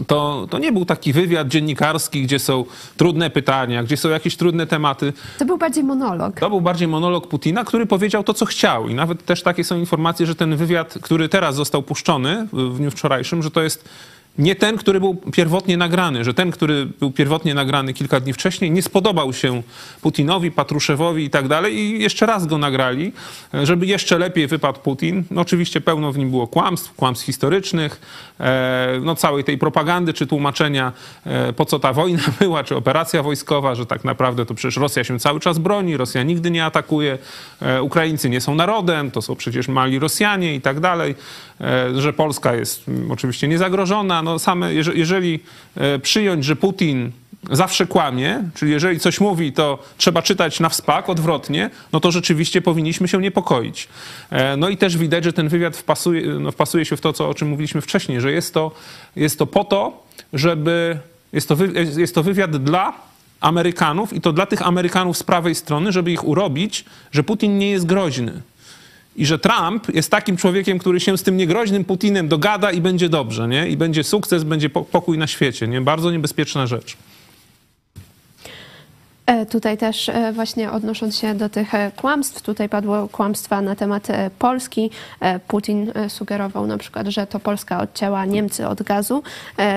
to, to nie był taki wywiad dziennikarski, gdzie są trudne pytania, gdzie są jakieś trudne tematy. To był bardziej monolog. To był bardziej monolog Putina, który powiedział to, co chciał. I nawet też takie są informacje, że ten wywiad, który teraz został puszczony w dniu wczorajszym, że to jest nie ten, który był pierwotnie nagrany, że ten, który był pierwotnie nagrany kilka dni wcześniej, nie spodobał się Putinowi, Patruszewowi i tak dalej i jeszcze raz go nagrali, żeby jeszcze lepiej wypadł Putin. No oczywiście pełno w nim było kłamstw, kłamstw historycznych, e, no całej tej propagandy czy tłumaczenia, e, po co ta wojna była, czy operacja wojskowa, że tak naprawdę to przecież Rosja się cały czas broni, Rosja nigdy nie atakuje, e, Ukraińcy nie są narodem, to są przecież mali Rosjanie i tak dalej, że Polska jest mm, oczywiście niezagrożona, no same, jeżeli e, przyjąć, że Putin zawsze kłamie, czyli jeżeli coś mówi, to trzeba czytać na wspak, odwrotnie, no to rzeczywiście powinniśmy się niepokoić. E, no i też widać, że ten wywiad wpasuje, no wpasuje się w to, co, o czym mówiliśmy wcześniej, że jest to, jest to po to, żeby... Jest to, jest to wywiad dla Amerykanów i to dla tych Amerykanów z prawej strony, żeby ich urobić, że Putin nie jest groźny i że Trump jest takim człowiekiem, który się z tym niegroźnym Putinem dogada i będzie dobrze, nie? I będzie sukces, będzie pokój na świecie, nie? Bardzo niebezpieczna rzecz. E, tutaj też e, właśnie odnosząc się do tych e, kłamstw, tutaj padło kłamstwa na temat Polski. Putin sugerował na przykład, że to Polska odcięła Niemcy od gazu,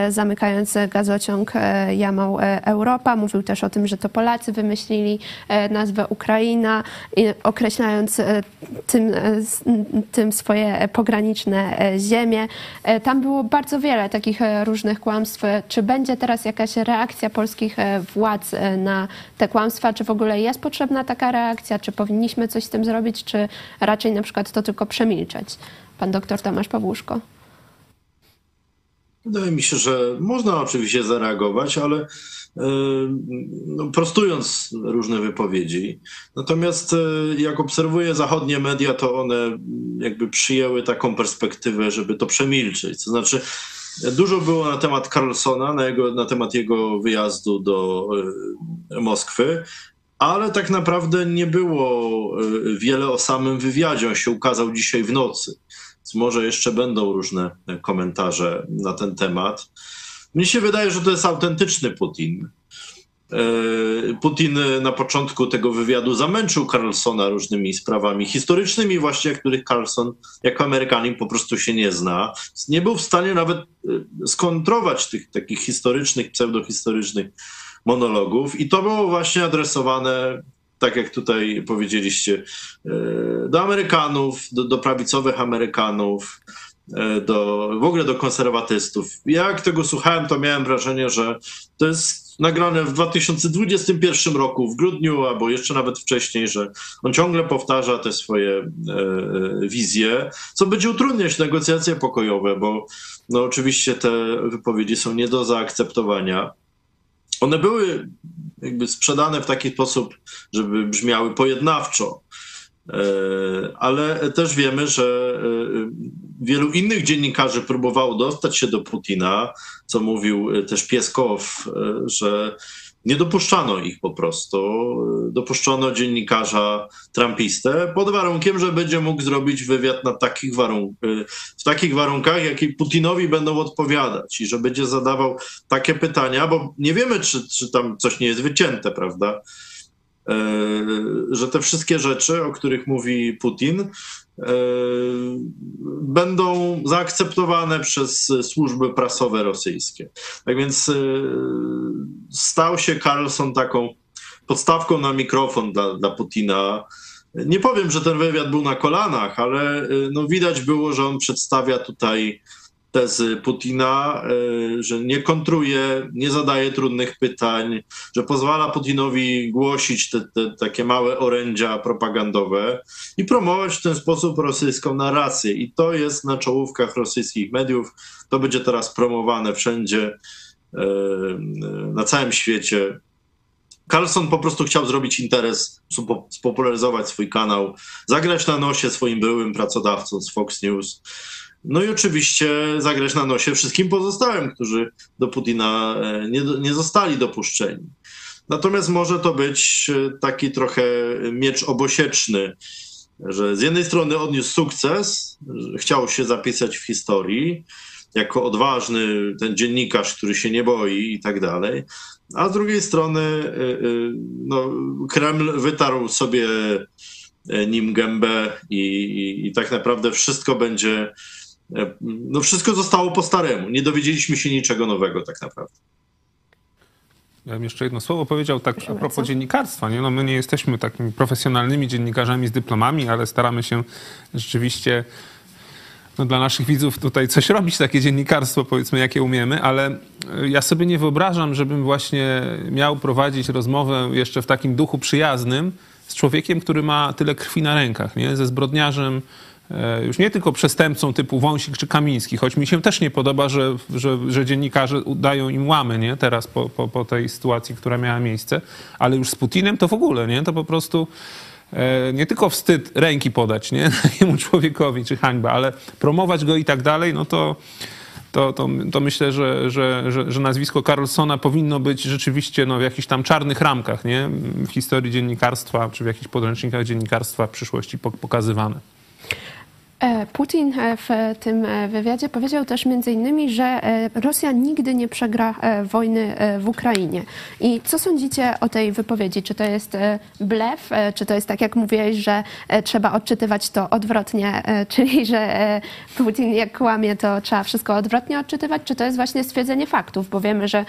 zamykając gazociąg Jamał Europa. Mówił też o tym, że to Polacy wymyślili nazwę Ukraina, określając tym, tym swoje pograniczne ziemie. Tam było bardzo wiele takich różnych kłamstw. Czy będzie teraz jakaś reakcja polskich władz na te kłamstwa, czy w ogóle jest potrzebna taka reakcja, czy powinniśmy coś z tym zrobić, czy raczej na przykład to tylko przemilczeć? Pan doktor Tomasz Pawłuszko. Wydaje mi się, że można oczywiście zareagować, ale e, no, prostując różne wypowiedzi. Natomiast e, jak obserwuję zachodnie media, to one jakby przyjęły taką perspektywę, żeby to przemilczeć. To znaczy, Dużo było na temat Carlsona, na, jego, na temat jego wyjazdu do e, Moskwy, ale tak naprawdę nie było e, wiele o samym wywiadzie. On się ukazał dzisiaj w nocy. Więc może jeszcze będą różne komentarze na ten temat. Mnie się wydaje, że to jest autentyczny Putin. E, Putin na początku tego wywiadu zamęczył Carlsona różnymi sprawami historycznymi, właśnie których Carlson jako Amerykanin po prostu się nie zna. Nie był w stanie nawet e, skontrować tych takich historycznych, pseudohistorycznych monologów i to było właśnie adresowane tak jak tutaj powiedzieliście, e, do Amerykanów, do, do prawicowych Amerykanów, do, w ogóle do konserwatystów. Jak tego słuchałem, to miałem wrażenie, że to jest nagrane w 2021 roku, w grudniu, albo jeszcze nawet wcześniej, że on ciągle powtarza te swoje e, e, wizje, co będzie utrudniać negocjacje pokojowe, bo no, oczywiście te wypowiedzi są nie do zaakceptowania. One były jakby sprzedane w taki sposób, żeby brzmiały pojednawczo. E, ale też wiemy, że e, wielu innych dziennikarzy próbowało dostać się do Putina, co mówił e, też Pieskow, że nie dopuszczano ich po prostu. Dopuszczono dziennikarza trumpistę pod warunkiem, że będzie mógł zrobić wywiad na takich warunk w takich warunkach, jakie Putinowi będą odpowiadać i że będzie zadawał takie pytania, bo nie wiemy, czy, czy tam coś nie jest wycięte, prawda? E, że te wszystkie rzeczy, o których mówi Putin, e, będą zaakceptowane przez służby prasowe rosyjskie. Tak więc e, stał się Carlson taką podstawką na mikrofon dla, dla Putina. Nie powiem, że ten wywiad był na kolanach, ale no widać było, że on przedstawia tutaj tezy Putina, e, że nie kontruje, nie zadaje trudnych pytań, że pozwala Putinowi głosić te, te, takie małe orędzia propagandowe i promować w ten sposób rosyjską narrację. I to jest na czołówkach rosyjskich mediów. To będzie teraz promowane wszędzie e, na całym świecie. Carlson po prostu chciał zrobić interes, spopularyzować swój kanał, zagrać na nosie swoim byłym pracodawcom z Fox News. No i oczywiście zagrać na nosie wszystkim pozostałym, którzy do Putina e, nie, nie zostali dopuszczeni. Natomiast może to być e, taki trochę miecz obosieczny, że z jednej strony odniósł sukces, chciał się zapisać w historii jako odważny ten dziennikarz, który się nie boi i tak dalej, a z drugiej strony e, no, Kreml wytarł sobie nim gębę i, i, i tak naprawdę wszystko będzie no wszystko zostało po staremu. Nie dowiedzieliśmy się niczego nowego tak naprawdę. Ja bym jeszcze jedno słowo powiedział tak a propos dziennikarstwa. Nie? No my nie jesteśmy takimi profesjonalnymi dziennikarzami z dyplomami, ale staramy się rzeczywiście no, dla naszych widzów tutaj coś robić, takie dziennikarstwo, powiedzmy, jakie umiemy, ale ja sobie nie wyobrażam, żebym właśnie miał prowadzić rozmowę jeszcze w takim duchu przyjaznym z człowiekiem, który ma tyle krwi na rękach, nie? ze zbrodniarzem, E, już nie tylko przestępcą typu Wąsik czy Kamiński, choć mi się też nie podoba, że, że, że dziennikarze dają im łamy nie? teraz po, po, po tej sytuacji, która miała miejsce, ale już z Putinem to w ogóle, nie? to po prostu e, nie tylko wstyd ręki podać nie? takiemu człowiekowi, czy hańba, ale promować go i tak dalej, no to, to, to, to myślę, że, że, że, że, nazwisko Carlsona powinno być rzeczywiście no, w jakichś tam czarnych ramkach nie? w historii dziennikarstwa, czy w jakichś podręcznikach dziennikarstwa w przyszłości pokazywane. E, Putin e, w tym e, wywiadzie powiedział też między innymi, że Rosja nigdy nie przegra wojny w Ukrainie. I co sądzicie o tej wypowiedzi? Czy to jest blef, czy to jest tak jak mówiłeś, że trzeba odczytywać to odwrotnie, czyli że Putin jak kłamie, to trzeba wszystko odwrotnie odczytywać, czy to jest właśnie stwierdzenie faktów, bo wiemy, że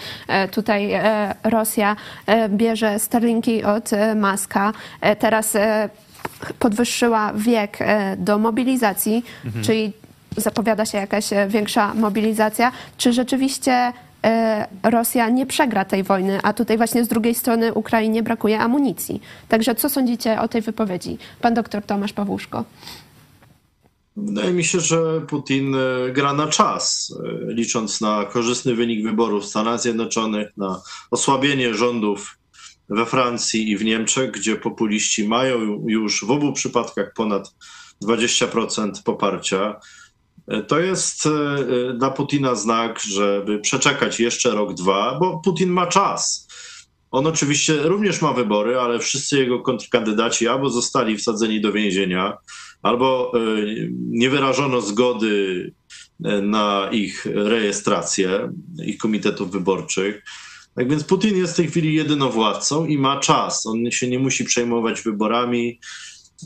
tutaj Rosja bierze sterlinki od Maska, teraz podwyższyła wiek e, do mobilizacji, mhm. czyli zapowiada się jakaś e, większa mobilizacja, czy rzeczywiście e, Rosja nie przegra tej wojny, a tutaj właśnie z drugiej strony Ukrainie brakuje amunicji. Także co sądzicie o tej wypowiedzi? Pan doktor Tomasz Pawłuszko. Wydaje mi się, że Putin gra na czas, licząc na korzystny wynik wyborów w Stanach Zjednoczonych, na osłabienie rządów we Francji i w Niemczech, gdzie populiści mają już w obu przypadkach ponad 20% poparcia. E, to jest e, dla Putina znak, żeby przeczekać jeszcze rok, dwa, bo Putin ma czas. On oczywiście również ma wybory, ale wszyscy jego kontrkandydaci albo zostali wsadzeni do więzienia, albo e, nie wyrażono zgody na ich rejestrację, ich komitetów wyborczych. Tak więc Putin jest w tej chwili jedynowładcą i ma czas. On się nie musi przejmować wyborami,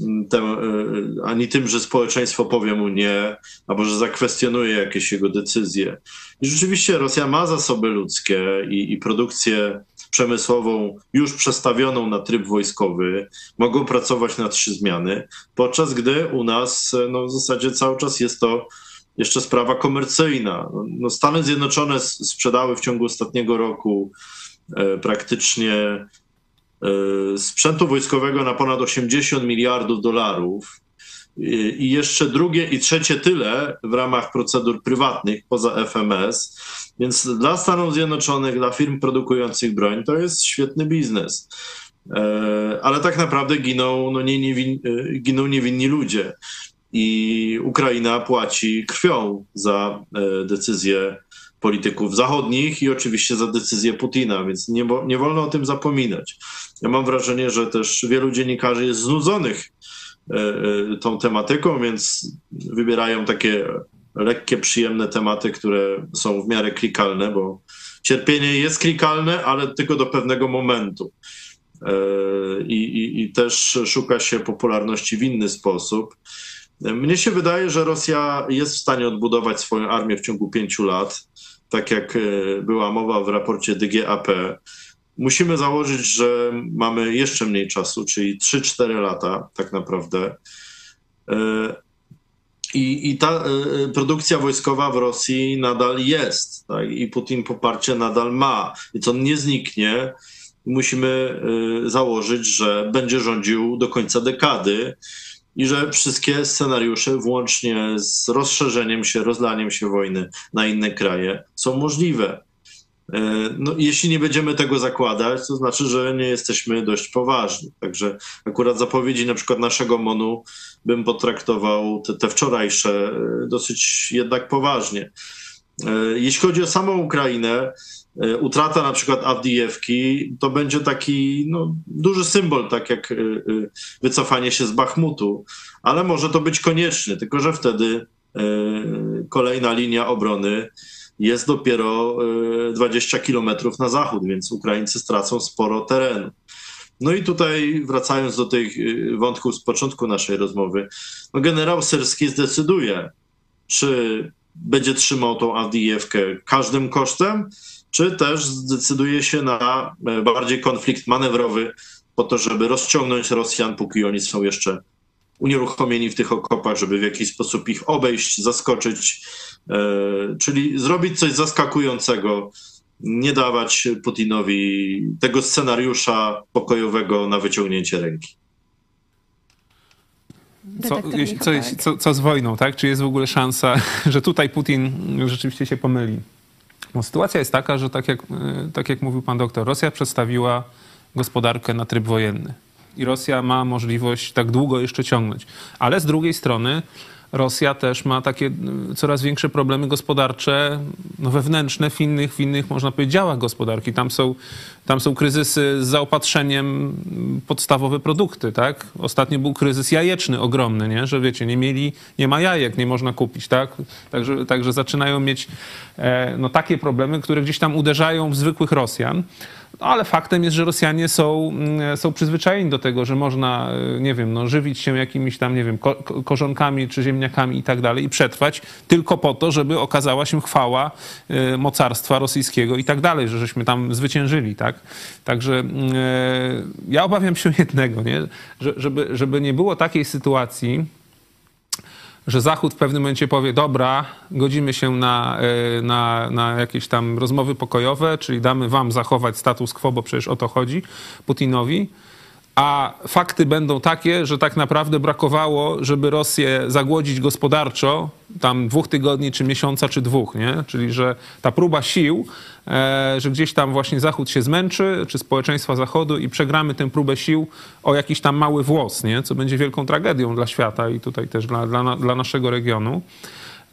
mm, e, ani tym, że społeczeństwo powie mu nie, albo że zakwestionuje jakieś jego decyzje. I rzeczywiście Rosja ma zasoby ludzkie i, i produkcję przemysłową już przestawioną na tryb wojskowy, mogą pracować na trzy zmiany, podczas gdy u nas no, w zasadzie cały czas jest to jeszcze sprawa komercyjna. No, Stany Zjednoczone sprzedały w ciągu ostatniego roku e, praktycznie e, sprzętu wojskowego na ponad 80 miliardów dolarów i jeszcze drugie i trzecie tyle w ramach procedur prywatnych poza FMS. Więc dla Stanów Zjednoczonych, dla firm produkujących broń to jest świetny biznes. E, ale tak naprawdę giną, no nie, niewin, giną niewinni ludzie i Ukraina płaci krwią za e, decyzje polityków zachodnich i oczywiście za decyzję Putina, więc nie, nie wolno o tym zapominać. Ja mam wrażenie, że też wielu dziennikarzy jest znudzonych e, e, tą tematyką, więc wybierają takie lekkie, przyjemne tematy, które są w miarę klikalne, bo cierpienie jest klikalne, ale tylko do pewnego momentu. I, i, i też szuka się popularności w inny sposób. Mnie się wydaje, że Rosja jest w stanie odbudować swoją armię w ciągu pięciu lat, tak jak e, była mowa w raporcie DGAP. Musimy założyć, że mamy jeszcze mniej czasu, czyli 3-4 lata tak naprawdę. E, I, I ta y, produkcja wojskowa w Rosji nadal jest. Tak? I Putin poparcie nadal ma. Więc on nie zniknie. Musimy założyć, że będzie rządził do końca dekady i że wszystkie scenariusze, włącznie z rozszerzeniem się, rozlaniem się wojny na inne kraje, są możliwe. E, no, jeśli nie będziemy tego zakładać, to znaczy, że nie jesteśmy dość poważni. Także akurat zapowiedzi na przykład naszego MONU bym potraktował te, te wczorajsze e, dosyć jednak poważnie. E, jeśli chodzi o samą Ukrainę, utrata na przykład Awdijewki to będzie taki no, duży symbol, tak jak wycofanie się z Bachmutu, ale może to być konieczne, tylko że wtedy kolejna linia obrony jest dopiero 20 e, kilometrów na zachód, więc Ukraińcy stracą sporo terenu. No i tutaj wracając do tych e, wątków z początku naszej rozmowy, no generał Syrski zdecyduje, czy będzie trzymał tą Awdijewkę każdym kosztem, czy też zdecyduje się na e, bardziej konflikt manewrowy po to, żeby rozciągnąć Rosjan, póki oni są jeszcze unieruchomieni w tych okopach, żeby w jakiś sposób ich obejść, zaskoczyć, e, czyli zrobić coś zaskakującego, nie dawać Putinowi tego scenariusza pokojowego na wyciągnięcie ręki. Co, co, co, co, z wojną, tak? Czy jest w ogóle szansa, że tutaj Putin rzeczywiście się pomyli? No, sytuacja jest taka, że tak jak, e, tak jak mówił pan doktor, Rosja przedstawiła gospodarkę na tryb wojenny i Rosja ma możliwość tak długo jeszcze ciągnąć. Ale z drugiej strony Rosja też ma takie y, coraz większe problemy gospodarcze, no wewnętrzne w innych, w innych, można powiedzieć, działach gospodarki. Tam są, tam są kryzysy z zaopatrzeniem podstawowe produkty, tak? Ostatnio był kryzys jajeczny ogromny, nie? Że wiecie, nie mieli, nie ma jajek, nie można kupić, tak? Także, także zaczynają mieć e, no, takie problemy, które gdzieś tam uderzają w zwykłych Rosjan. No, ale faktem jest, że Rosjanie są, mm, są przyzwyczajeni do tego, że można, e, nie wiem, no, żywić się jakimiś tam, nie wiem, ko korzonkami czy ziemniakami i tak dalej i przetrwać tylko po to, żeby okazała się chwała y, mocarstwa rosyjskiego i tak dalej, że żeśmy tam zwyciężyli, tak? Także y, ja obawiam się jednego, nie? Że, żeby, żeby nie było takiej sytuacji, że Zachód w pewnym momencie powie, dobra, godzimy się na, e, na, na jakieś tam rozmowy pokojowe, czyli damy wam zachować status quo, bo przecież o to chodzi Putinowi, a fakty będą takie, że tak naprawdę brakowało, żeby Rosję zagłodzić gospodarczo, tam dwóch tygodni, czy miesiąca, czy dwóch, nie? Czyli, że ta próba sił, e, że gdzieś tam właśnie Zachód się zmęczy, czy społeczeństwa Zachodu i przegramy tę próbę sił o jakiś tam mały włos, nie? Co będzie wielką tragedią dla świata i tutaj też dla, dla, dla naszego regionu.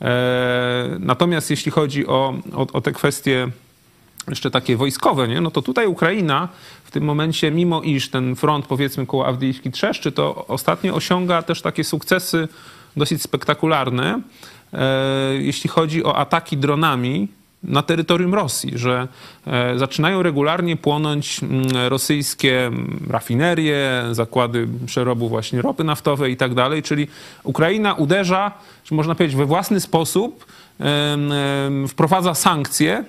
E, natomiast jeśli chodzi o, o, o te kwestie jeszcze takie wojskowe, nie? no to tutaj Ukraina w tym momencie, mimo iż ten front powiedzmy koło Awdyjski trzeszczy, to ostatnio osiąga też takie sukcesy dosyć spektakularne, e, jeśli chodzi o ataki dronami na terytorium Rosji, że e, zaczynają regularnie płonąć mm, rosyjskie rafinerie, zakłady przerobu właśnie ropy naftowej i tak dalej, czyli Ukraina uderza, można powiedzieć, we własny sposób wprowadza sankcje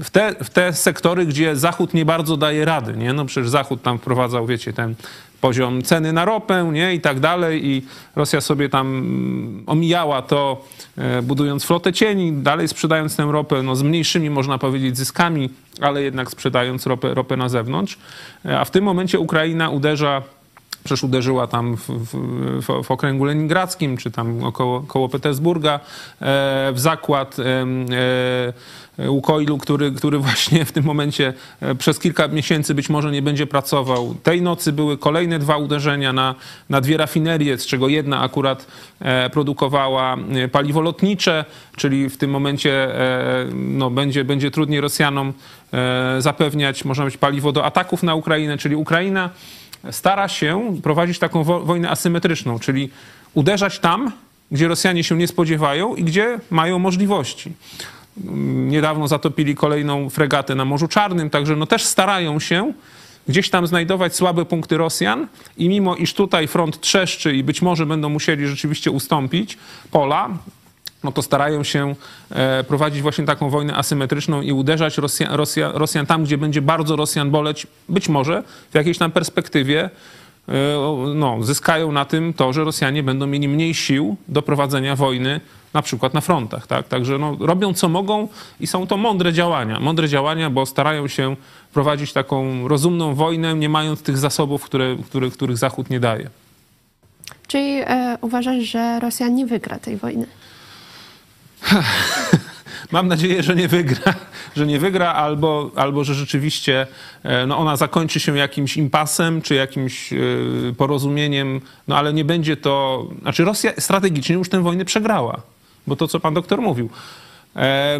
w te, w te sektory, gdzie Zachód nie bardzo daje rady, nie? No przecież Zachód tam wprowadzał, wiecie, ten poziom ceny na ropę, nie? I tak dalej i Rosja sobie tam mm, omijała to, e, budując flotę cieni, dalej sprzedając tę ropę, no z mniejszymi, można powiedzieć, zyskami, ale jednak sprzedając ropę, ropę na zewnątrz. E, a w tym momencie Ukraina uderza przecież uderzyła tam w, w, w, okręgu leningradzkim, czy tam około, koło Petersburga, e, w zakład Łukoilu, który, który właśnie w tym momencie e, przez kilka miesięcy być może nie będzie pracował. Tej nocy były kolejne dwa uderzenia na, na dwie rafinerie, z czego jedna akurat e, produkowała e, paliwo lotnicze, czyli w tym momencie no, będzie, będzie trudniej Rosjanom zapewniać, można być, paliwo do ataków na Ukrainę, czyli Ukraina stara się prowadzić taką wojnę asymetryczną, czyli uderzać tam, gdzie Rosjanie się nie spodziewają i gdzie mają możliwości niedawno zatopili kolejną fregatę na Morzu Czarnym, także no też starają się gdzieś tam znajdować słabe punkty Rosjan. I mimo iż tutaj front trzeszczy i być może będą musieli rzeczywiście ustąpić pola, no to starają się e, prowadzić właśnie taką wojnę asymetryczną i uderzać Rosja, Rosja, Rosjan tam, gdzie będzie bardzo Rosjan boleć, być może w jakiejś tam perspektywie no, zyskają na tym to, że Rosjanie będą mieli mniej sił do prowadzenia wojny na przykład na frontach. Tak? Także no, robią co mogą i są to mądre działania. Mądre działania, bo starają się prowadzić taką rozumną wojnę, nie mając tych zasobów, które, które, których Zachód nie daje. Czyli e, uważasz, że Rosja nie wygra tej wojny? Mam nadzieję, że nie wygra, że nie wygra, albo, albo że rzeczywiście e, no ona zakończy się jakimś impasem, czy jakimś e, porozumieniem, no ale nie będzie to. Znaczy, Rosja strategicznie już tę wojnę przegrała, bo to, co pan doktor mówił. E,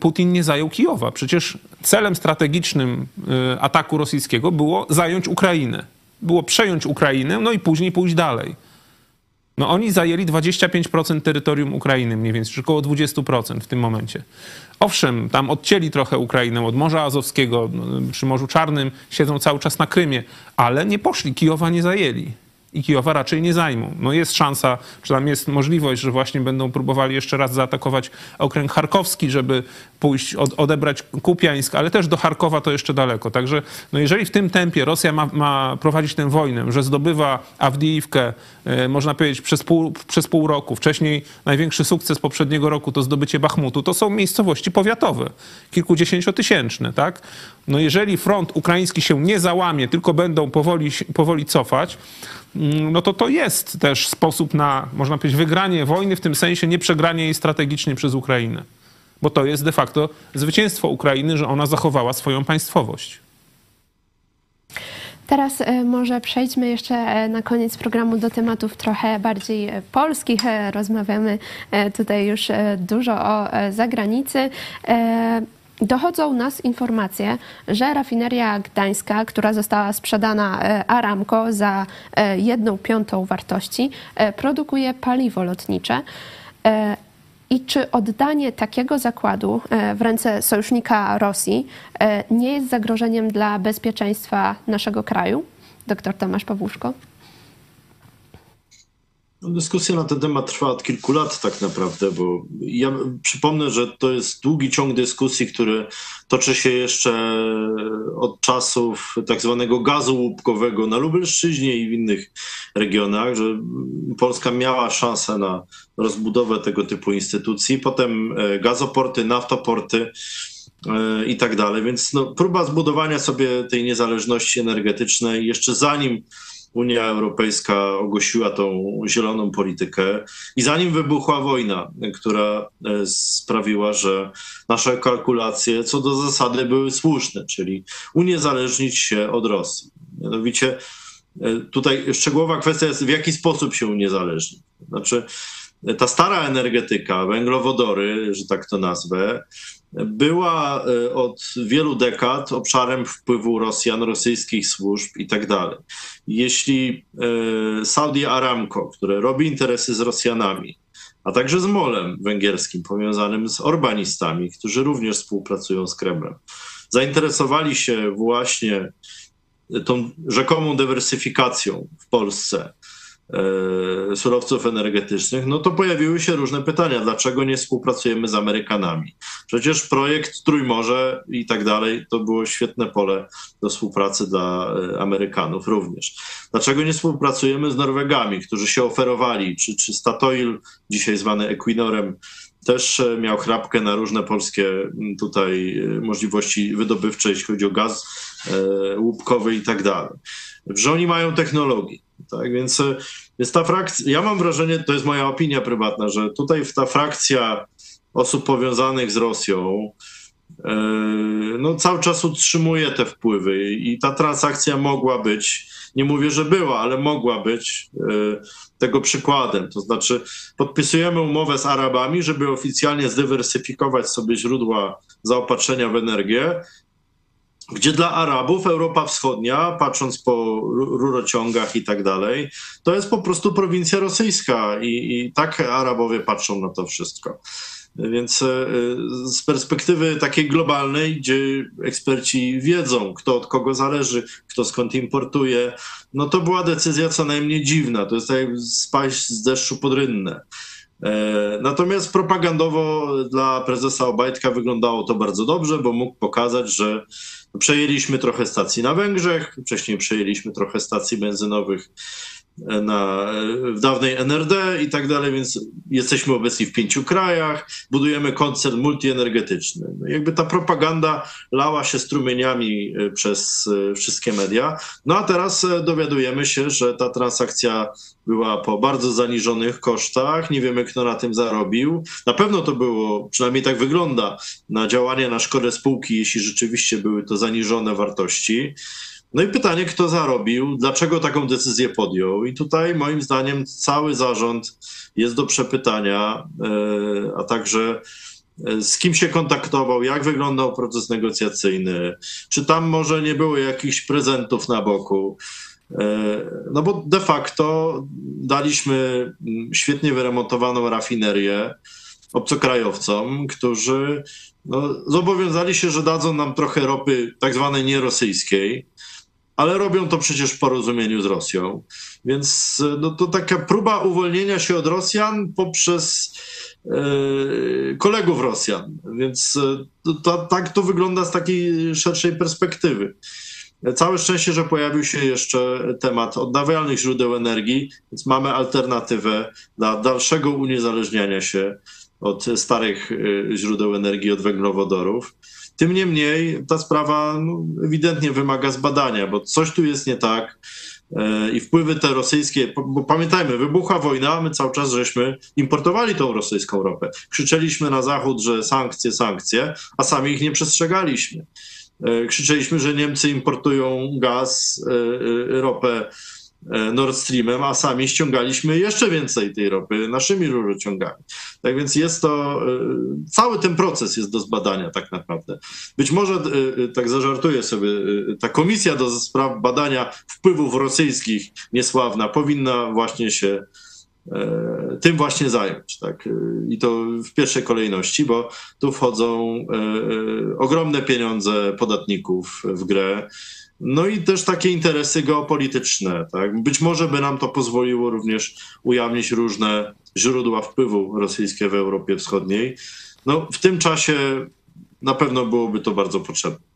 Putin nie zajął Kijowa. Przecież celem strategicznym ataku rosyjskiego było zająć Ukrainę. Było przejąć Ukrainę, no i później pójść dalej. No oni zajęli 25% terytorium Ukrainy mniej więcej, czy około 20% w tym momencie. Owszem, tam odcięli trochę Ukrainę od Morza Azowskiego, no, przy Morzu Czarnym, siedzą cały czas na Krymie, ale nie poszli, Kijowa nie zajęli i Kijowa raczej nie zajmą. No jest szansa, czy tam jest możliwość, że właśnie będą próbowali jeszcze raz zaatakować okręg charkowski, żeby pójść, od, odebrać Kupiańsk, ale też do Charkowa to jeszcze daleko. Także no jeżeli w tym tempie Rosja ma, ma prowadzić tę wojnę, że zdobywa Awdijiwkę, e, można powiedzieć, przez pół, przez pół roku, wcześniej największy sukces poprzedniego roku to zdobycie Bachmutu, to są miejscowości powiatowe, kilkudziesięciotysięczne, tak? No jeżeli front ukraiński się nie załamie, tylko będą powoli, powoli cofać, mm, no to to jest też sposób na, można powiedzieć, wygranie wojny, w tym sensie nie przegranie jej strategicznie przez Ukrainę. Bo to jest de facto zwycięstwo Ukrainy, że ona zachowała swoją państwowość. Teraz e, może przejdźmy jeszcze e, na koniec programu do tematów trochę bardziej e, polskich. Rozmawiamy tutaj już dużo o zagranicy. Dochodzą nas informacje, że rafineria gdańska, która została sprzedana Aramco za jedną piątą wartości, produkuje paliwo lotnicze. I czy oddanie takiego zakładu w ręce sojusznika Rosji nie jest zagrożeniem dla bezpieczeństwa naszego kraju? Doktor Tomasz Pawłuszko. No, dyskusja na ten temat trwa od kilku lat tak naprawdę, bo ja przypomnę, że to jest długi ciąg dyskusji, który toczy się jeszcze od czasów tak zwanego gazu łupkowego na Lubelszczyźnie i w innych regionach, że Polska miała szansę na rozbudowę tego typu instytucji, potem e, gazoporty, naftoporty e, i tak dalej. Więc no, próba zbudowania sobie tej niezależności energetycznej jeszcze zanim Unia Europejska ogłosiła tą zieloną politykę i zanim wybuchła wojna, która e, sprawiła, że nasze kalkulacje co do zasady były słuszne, czyli uniezależnić się od Rosji. Mianowicie e, tutaj szczegółowa kwestia jest, w jaki sposób się uniezależnić. Znaczy, ta stara energetyka, węglowodory, że tak to nazwę, była e, od wielu dekad obszarem wpływu Rosjan, rosyjskich służb i tak dalej. Jeśli e, Saudi Aramco, które robi interesy z Rosjanami, a także z Molem węgierskim powiązanym z Orbanistami, którzy również współpracują z Kremlem, zainteresowali się właśnie tą rzekomą dywersyfikacją w Polsce, surowców energetycznych, no to pojawiły się różne pytania. Dlaczego nie współpracujemy z Amerykanami? Przecież projekt Trójmorze i tak dalej to było świetne pole do współpracy dla e, Amerykanów również. Dlaczego nie współpracujemy z Norwegami, którzy się oferowali, czy, czy Statoil, dzisiaj zwany Equinorem, też e, miał chrapkę na różne polskie tutaj możliwości wydobywcze, jeśli chodzi o gaz łupkowy i tak dalej. Że oni mają technologię. Tak więc, więc ta frakcja, ja mam wrażenie, to jest moja opinia prywatna, że tutaj ta frakcja osób powiązanych z Rosją e, no, cały czas utrzymuje te wpływy i ta transakcja mogła być, nie mówię, że była, ale mogła być e, tego przykładem. To znaczy, podpisujemy umowę z Arabami, żeby oficjalnie zdywersyfikować sobie źródła zaopatrzenia w energię, gdzie dla Arabów Europa Wschodnia, patrząc po rurociągach i tak dalej, to jest po prostu prowincja rosyjska i, i tak Arabowie patrzą na to wszystko. Więc e, z perspektywy takiej globalnej, gdzie eksperci wiedzą, kto od kogo zależy, kto skąd importuje, no to była decyzja co najmniej dziwna. To jest tak jak spaść z deszczu pod rynnę. Natomiast propagandowo dla prezesa Obajtka wyglądało to bardzo dobrze, bo mógł pokazać, że przejęliśmy trochę stacji na Węgrzech, wcześniej przejęliśmy trochę stacji benzynowych na, w dawnej NRD i tak dalej, więc jesteśmy obecni w pięciu krajach, budujemy koncern multienergetyczny. No jakby ta propaganda lała się strumieniami e, przez e, wszystkie media. No a teraz e, dowiadujemy się, że ta transakcja była po bardzo zaniżonych kosztach. Nie wiemy, kto na tym zarobił. Na pewno to było, przynajmniej tak wygląda, na działanie na szkodę spółki, jeśli rzeczywiście były to zaniżone wartości. No i pytanie, kto zarobił, dlaczego taką decyzję podjął. I tutaj moim zdaniem cały zarząd jest do przepytania, e, a także e, z kim się kontaktował, jak wyglądał proces negocjacyjny, czy tam może nie było jakichś prezentów na boku. E, no bo de facto daliśmy mm, świetnie wyremontowaną rafinerię obcokrajowcom, którzy no, zobowiązali się, że dadzą nam trochę ropy tak zwanej nierosyjskiej ale robią to przecież w porozumieniu z Rosją. Więc no, to taka próba uwolnienia się od Rosjan poprzez e, kolegów Rosjan. Więc e, to, tak to wygląda z takiej szerszej perspektywy. Całe szczęście, że pojawił się jeszcze temat odnawialnych źródeł energii, więc mamy alternatywę dla dalszego uniezależniania się od starych e, źródeł energii, od węglowodorów. Tym niemniej ta sprawa no, ewidentnie wymaga zbadania, bo coś tu jest nie tak e, i wpływy te rosyjskie, bo pamiętajmy, wybuchła wojna, my cały czas żeśmy importowali tą rosyjską ropę. Krzyczeliśmy na Zachód, że sankcje, sankcje, a sami ich nie przestrzegaliśmy. E, krzyczeliśmy, że Niemcy importują gaz, e, ropę Nord Streamem, a sami ściągaliśmy jeszcze więcej tej ropy naszymi rurociągami. Tak więc jest to, e, cały ten proces jest do zbadania tak naprawdę. Być może, e, tak zażartuję sobie, ta komisja do spraw badania wpływów rosyjskich niesławna powinna właśnie się tym właśnie zająć. Tak? I to w pierwszej kolejności, bo tu wchodzą ogromne pieniądze podatników w grę. No i też takie interesy geopolityczne. Tak? Być może by nam to pozwoliło również ujawnić różne źródła wpływu rosyjskie w Europie Wschodniej. No, w tym czasie na pewno byłoby to bardzo potrzebne.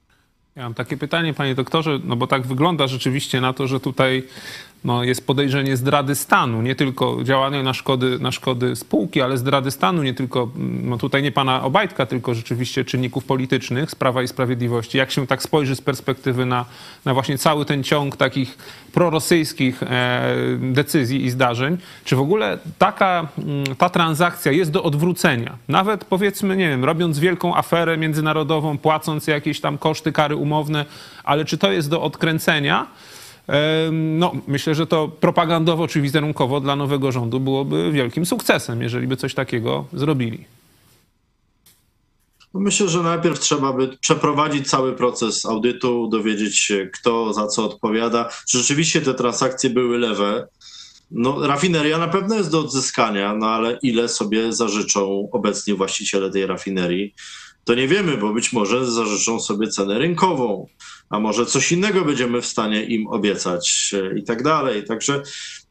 Ja mam takie pytanie, panie doktorze, no bo tak wygląda rzeczywiście na to, że tutaj no, jest podejrzenie zdrady stanu, nie tylko działania na szkody, na szkody spółki, ale zdrady stanu, nie tylko, no tutaj nie pana Obajtka, tylko rzeczywiście czynników politycznych z Prawa i Sprawiedliwości. Jak się tak spojrzy z perspektywy na, na właśnie cały ten ciąg takich prorosyjskich e, decyzji i zdarzeń, czy w ogóle taka, mm, ta transakcja jest do odwrócenia? Nawet powiedzmy, nie wiem, robiąc wielką aferę międzynarodową, płacąc jakieś tam koszty, kary umowne, ale czy to jest do odkręcenia? No, myślę, że to propagandowo czy wizerunkowo dla nowego rządu byłoby wielkim sukcesem, jeżeli by coś takiego zrobili. No, myślę, że najpierw trzeba by przeprowadzić cały proces audytu, dowiedzieć się, kto za co odpowiada. Czy rzeczywiście te transakcje były lewe? No, rafineria na pewno jest do odzyskania, no ale ile sobie zażyczą obecnie właściciele tej rafinerii? To nie wiemy, bo być może zażyczą sobie cenę rynkową a może coś innego będziemy w stanie im obiecać e, i tak dalej. Także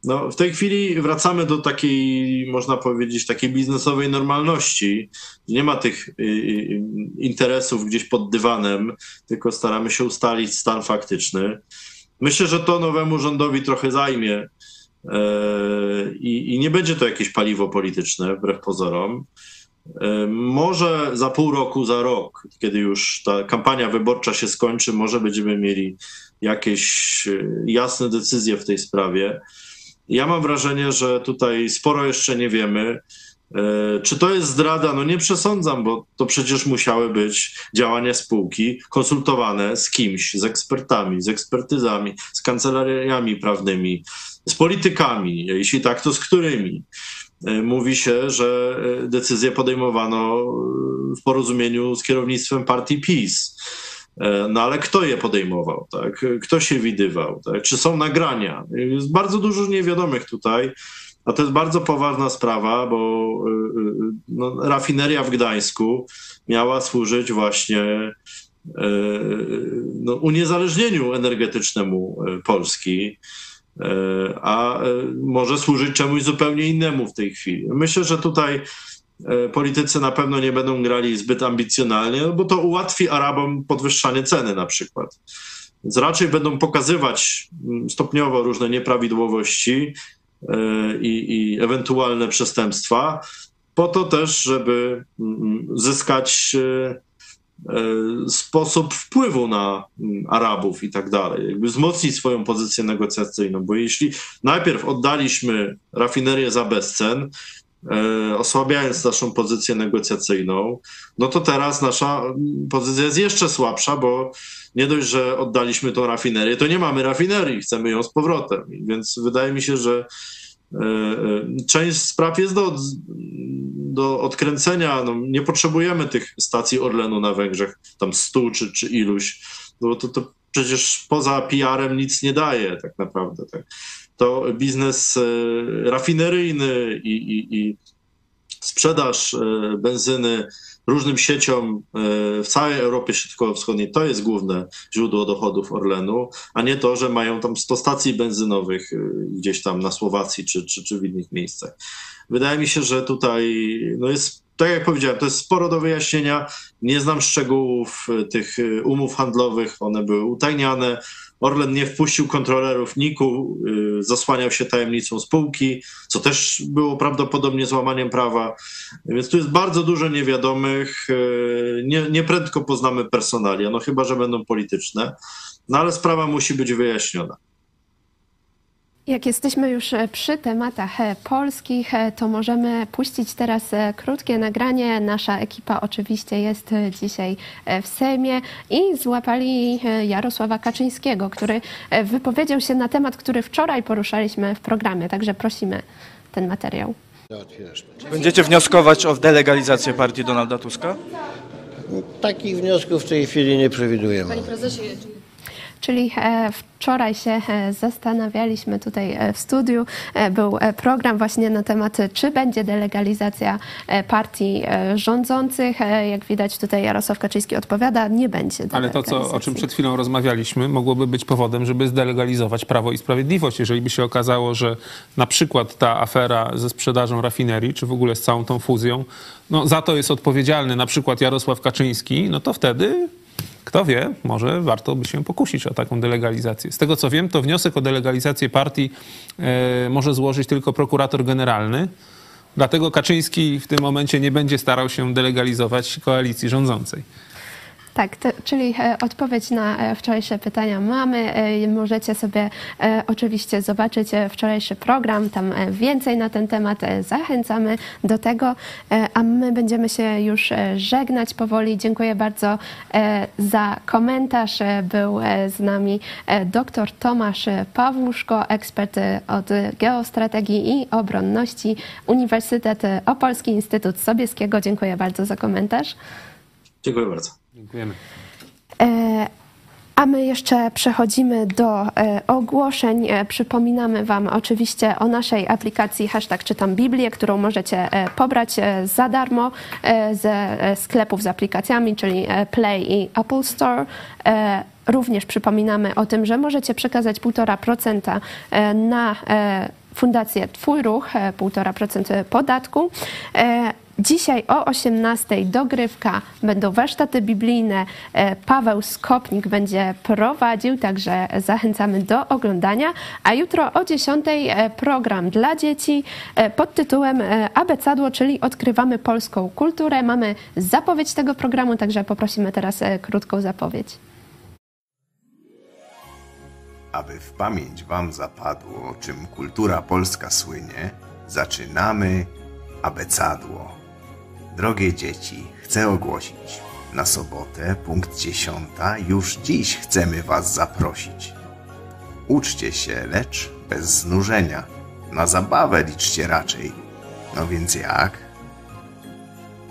no, w tej chwili wracamy do takiej, można powiedzieć, takiej biznesowej normalności. Nie ma tych y, y, interesów gdzieś pod dywanem, tylko staramy się ustalić stan faktyczny. Myślę, że to nowemu rządowi trochę zajmie e, i nie będzie to jakieś paliwo polityczne, wbrew pozorom. Może za pół roku, za rok, kiedy już ta kampania wyborcza się skończy, może będziemy mieli jakieś e, jasne decyzje w tej sprawie. Ja mam wrażenie, że tutaj sporo jeszcze nie wiemy. E, czy to jest zdrada? No nie przesądzam, bo to przecież musiały być działania spółki konsultowane z kimś, z ekspertami, z ekspertyzami, z kancelariami prawnymi, z politykami. Jeśli tak, to z którymi? E, mówi się, że e, decyzje podejmowano e, w porozumieniu z kierownictwem partii PiS. No ale kto je podejmował? Tak? Kto się widywał? Tak? Czy są nagrania? Jest bardzo dużo niewiadomych tutaj, a to jest bardzo poważna sprawa, bo no, rafineria w Gdańsku miała służyć właśnie no, uniezależnieniu energetycznemu Polski. A może służyć czemuś zupełnie innemu w tej chwili. Myślę, że tutaj politycy na pewno nie będą grali zbyt ambicjonalnie, no bo to ułatwi Arabom podwyższanie ceny na przykład. Więc raczej będą pokazywać mm, stopniowo różne nieprawidłowości i, i ewentualne przestępstwa, po to też, żeby mm, zyskać E, sposób wpływu na mm, Arabów i tak dalej, jakby wzmocnić swoją pozycję negocjacyjną, bo jeśli najpierw oddaliśmy rafinerię za bezcen, e, osłabiając naszą pozycję negocjacyjną, no to teraz nasza mm, pozycja jest jeszcze słabsza, bo nie dość, że oddaliśmy tą rafinerię, to nie mamy rafinerii, chcemy ją z powrotem. Więc wydaje mi się, że e, część spraw jest do do odkręcenia, no, nie potrzebujemy tych stacji Orlenu na Węgrzech, tam stu czy, czy iluś, no bo to, to przecież poza PR-em nic nie daje tak naprawdę. Tak. To biznes e, rafineryjny i, i, i sprzedaż e, benzyny różnym sieciom e, w całej Europie Środkowo-Wschodniej to jest główne źródło dochodów Orlenu, a nie to, że mają tam 100 stacji benzynowych gdzieś tam na Słowacji czy, czy, czy w innych miejscach. Wydaje mi się, że tutaj no jest, tak jak powiedziałem, to jest sporo do wyjaśnienia. Nie znam szczegółów e, tych e, umów handlowych, one były utajniane. Orlen nie wpuścił kontrolerów NIK-u, e, zasłaniał się tajemnicą spółki, co też było prawdopodobnie złamaniem prawa. Więc tu jest bardzo dużo niewiadomych. Nie, nie prędko poznamy personalia, no chyba, że będą polityczne. No ale sprawa musi być wyjaśniona. Jak jesteśmy już e, przy tematach e, polskich, e, to możemy puścić teraz krótkie nagranie. Nasza ekipa oczywiście jest dzisiaj w Sejmie i złapali Jarosława Kaczyńskiego, który wypowiedział się na temat, który wczoraj poruszaliśmy w programie. Także prosimy ten materiał. Będziecie wnioskować o delegalizację partii Donalda Tuska? Takich wniosków w tej chwili nie przewidujemy. Panie prezesie, czyli Wczoraj się e, zastanawialiśmy tutaj e, w studiu. E, był program właśnie na temat, czy będzie delegalizacja partii rządzących. Jak widać tutaj Jarosław Kaczyński odpowiada, nie będzie Ale to, co, o czym przed chwilą rozmawialiśmy, mogłoby być powodem, żeby zdelegalizować Prawo i Sprawiedliwość. Jeżeli by się okazało, że na przykład ta afera ze sprzedażą rafinerii, czy w ogóle z całą tą fuzją, no za to jest odpowiedzialny na przykład Jarosław Kaczyński, no to wtedy kto wie, może warto by się pokusić o taką delegalizację. Z tego co wiem, to wniosek o delegalizację partii e, może złożyć tylko prokurator generalny. Dlatego Kaczyński w tym momencie nie będzie starał się delegalizować koalicji rządzącej. Tak, to, czyli e, odpowiedź na e, wczorajsze pytania mamy. E, możecie sobie oczywiście zobaczyć wczorajszy program, tam więcej na ten temat zachęcamy do tego, a my będziemy się już żegnać powoli. Dziękuję bardzo za komentarz. Był z nami dr Tomasz Pawłuszko, ekspert od geostrategii i obronności, Uniwersytet Opolski, Instytut Sobieskiego. Dziękuję bardzo za komentarz. Dziękuję bardzo. Dziękujemy. E, a my jeszcze przechodzimy do e, ogłoszeń. E, przypominamy Wam oczywiście o naszej aplikacji hashtag czytam Biblię, którą możecie pobrać za darmo ze sklepów z aplikacjami, czyli Play i Apple Store. Również przypominamy o tym, że możecie przekazać 1,5% na Fundację Twój Ruch, 1,5% podatku. Dzisiaj o 18:00 dogrywka, będą warsztaty biblijne. E, Paweł Skopnik będzie prowadził, także zachęcamy do oglądania. A jutro o 10:00 e, program dla dzieci e, pod tytułem Abecadło, czyli odkrywamy polską kulturę. Mamy zapowiedź tego programu, także poprosimy teraz krótką zapowiedź. Aby w pamięć Wam zapadło, czym kultura polska słynie, zaczynamy abecadło. Drogie dzieci, chcę ogłosić. Na sobotę, punkt dziesiąta, już dziś chcemy Was zaprosić. Uczcie się, lecz bez znużenia. Na zabawę liczcie raczej. No więc jak?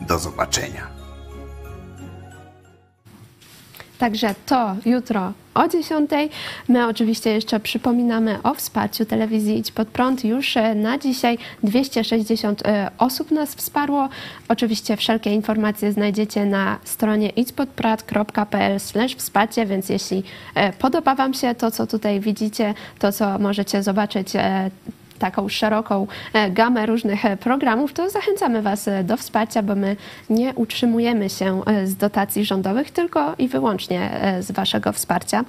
Do zobaczenia. Także to jutro o 10. My oczywiście jeszcze przypominamy o wsparciu telewizji Idź Pod Prąd. Już e, na dzisiaj 260 e, osób nas wsparło. Oczywiście wszelkie informacje znajdziecie na stronie idźpodprad.pl wsparcie, więc jeśli e, podoba Wam się to, co tutaj widzicie, to co możecie zobaczyć taką szeroką e, gamę różnych e, programów, to zachęcamy Was e, do wsparcia, bo my nie utrzymujemy się z dotacji rządowych, tylko i wyłącznie z Waszego wsparcia.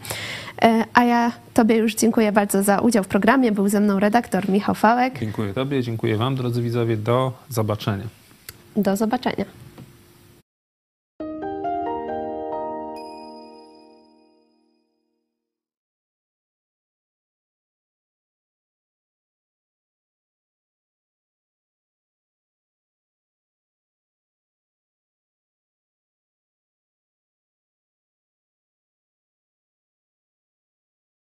A ja Tobie już dziękuję bardzo za udział w programie. Był ze mną redaktor Michał Fałek. Dziękuję Tobie, dziękuję Wam, drodzy widzowie. Do zobaczenia. Do zobaczenia.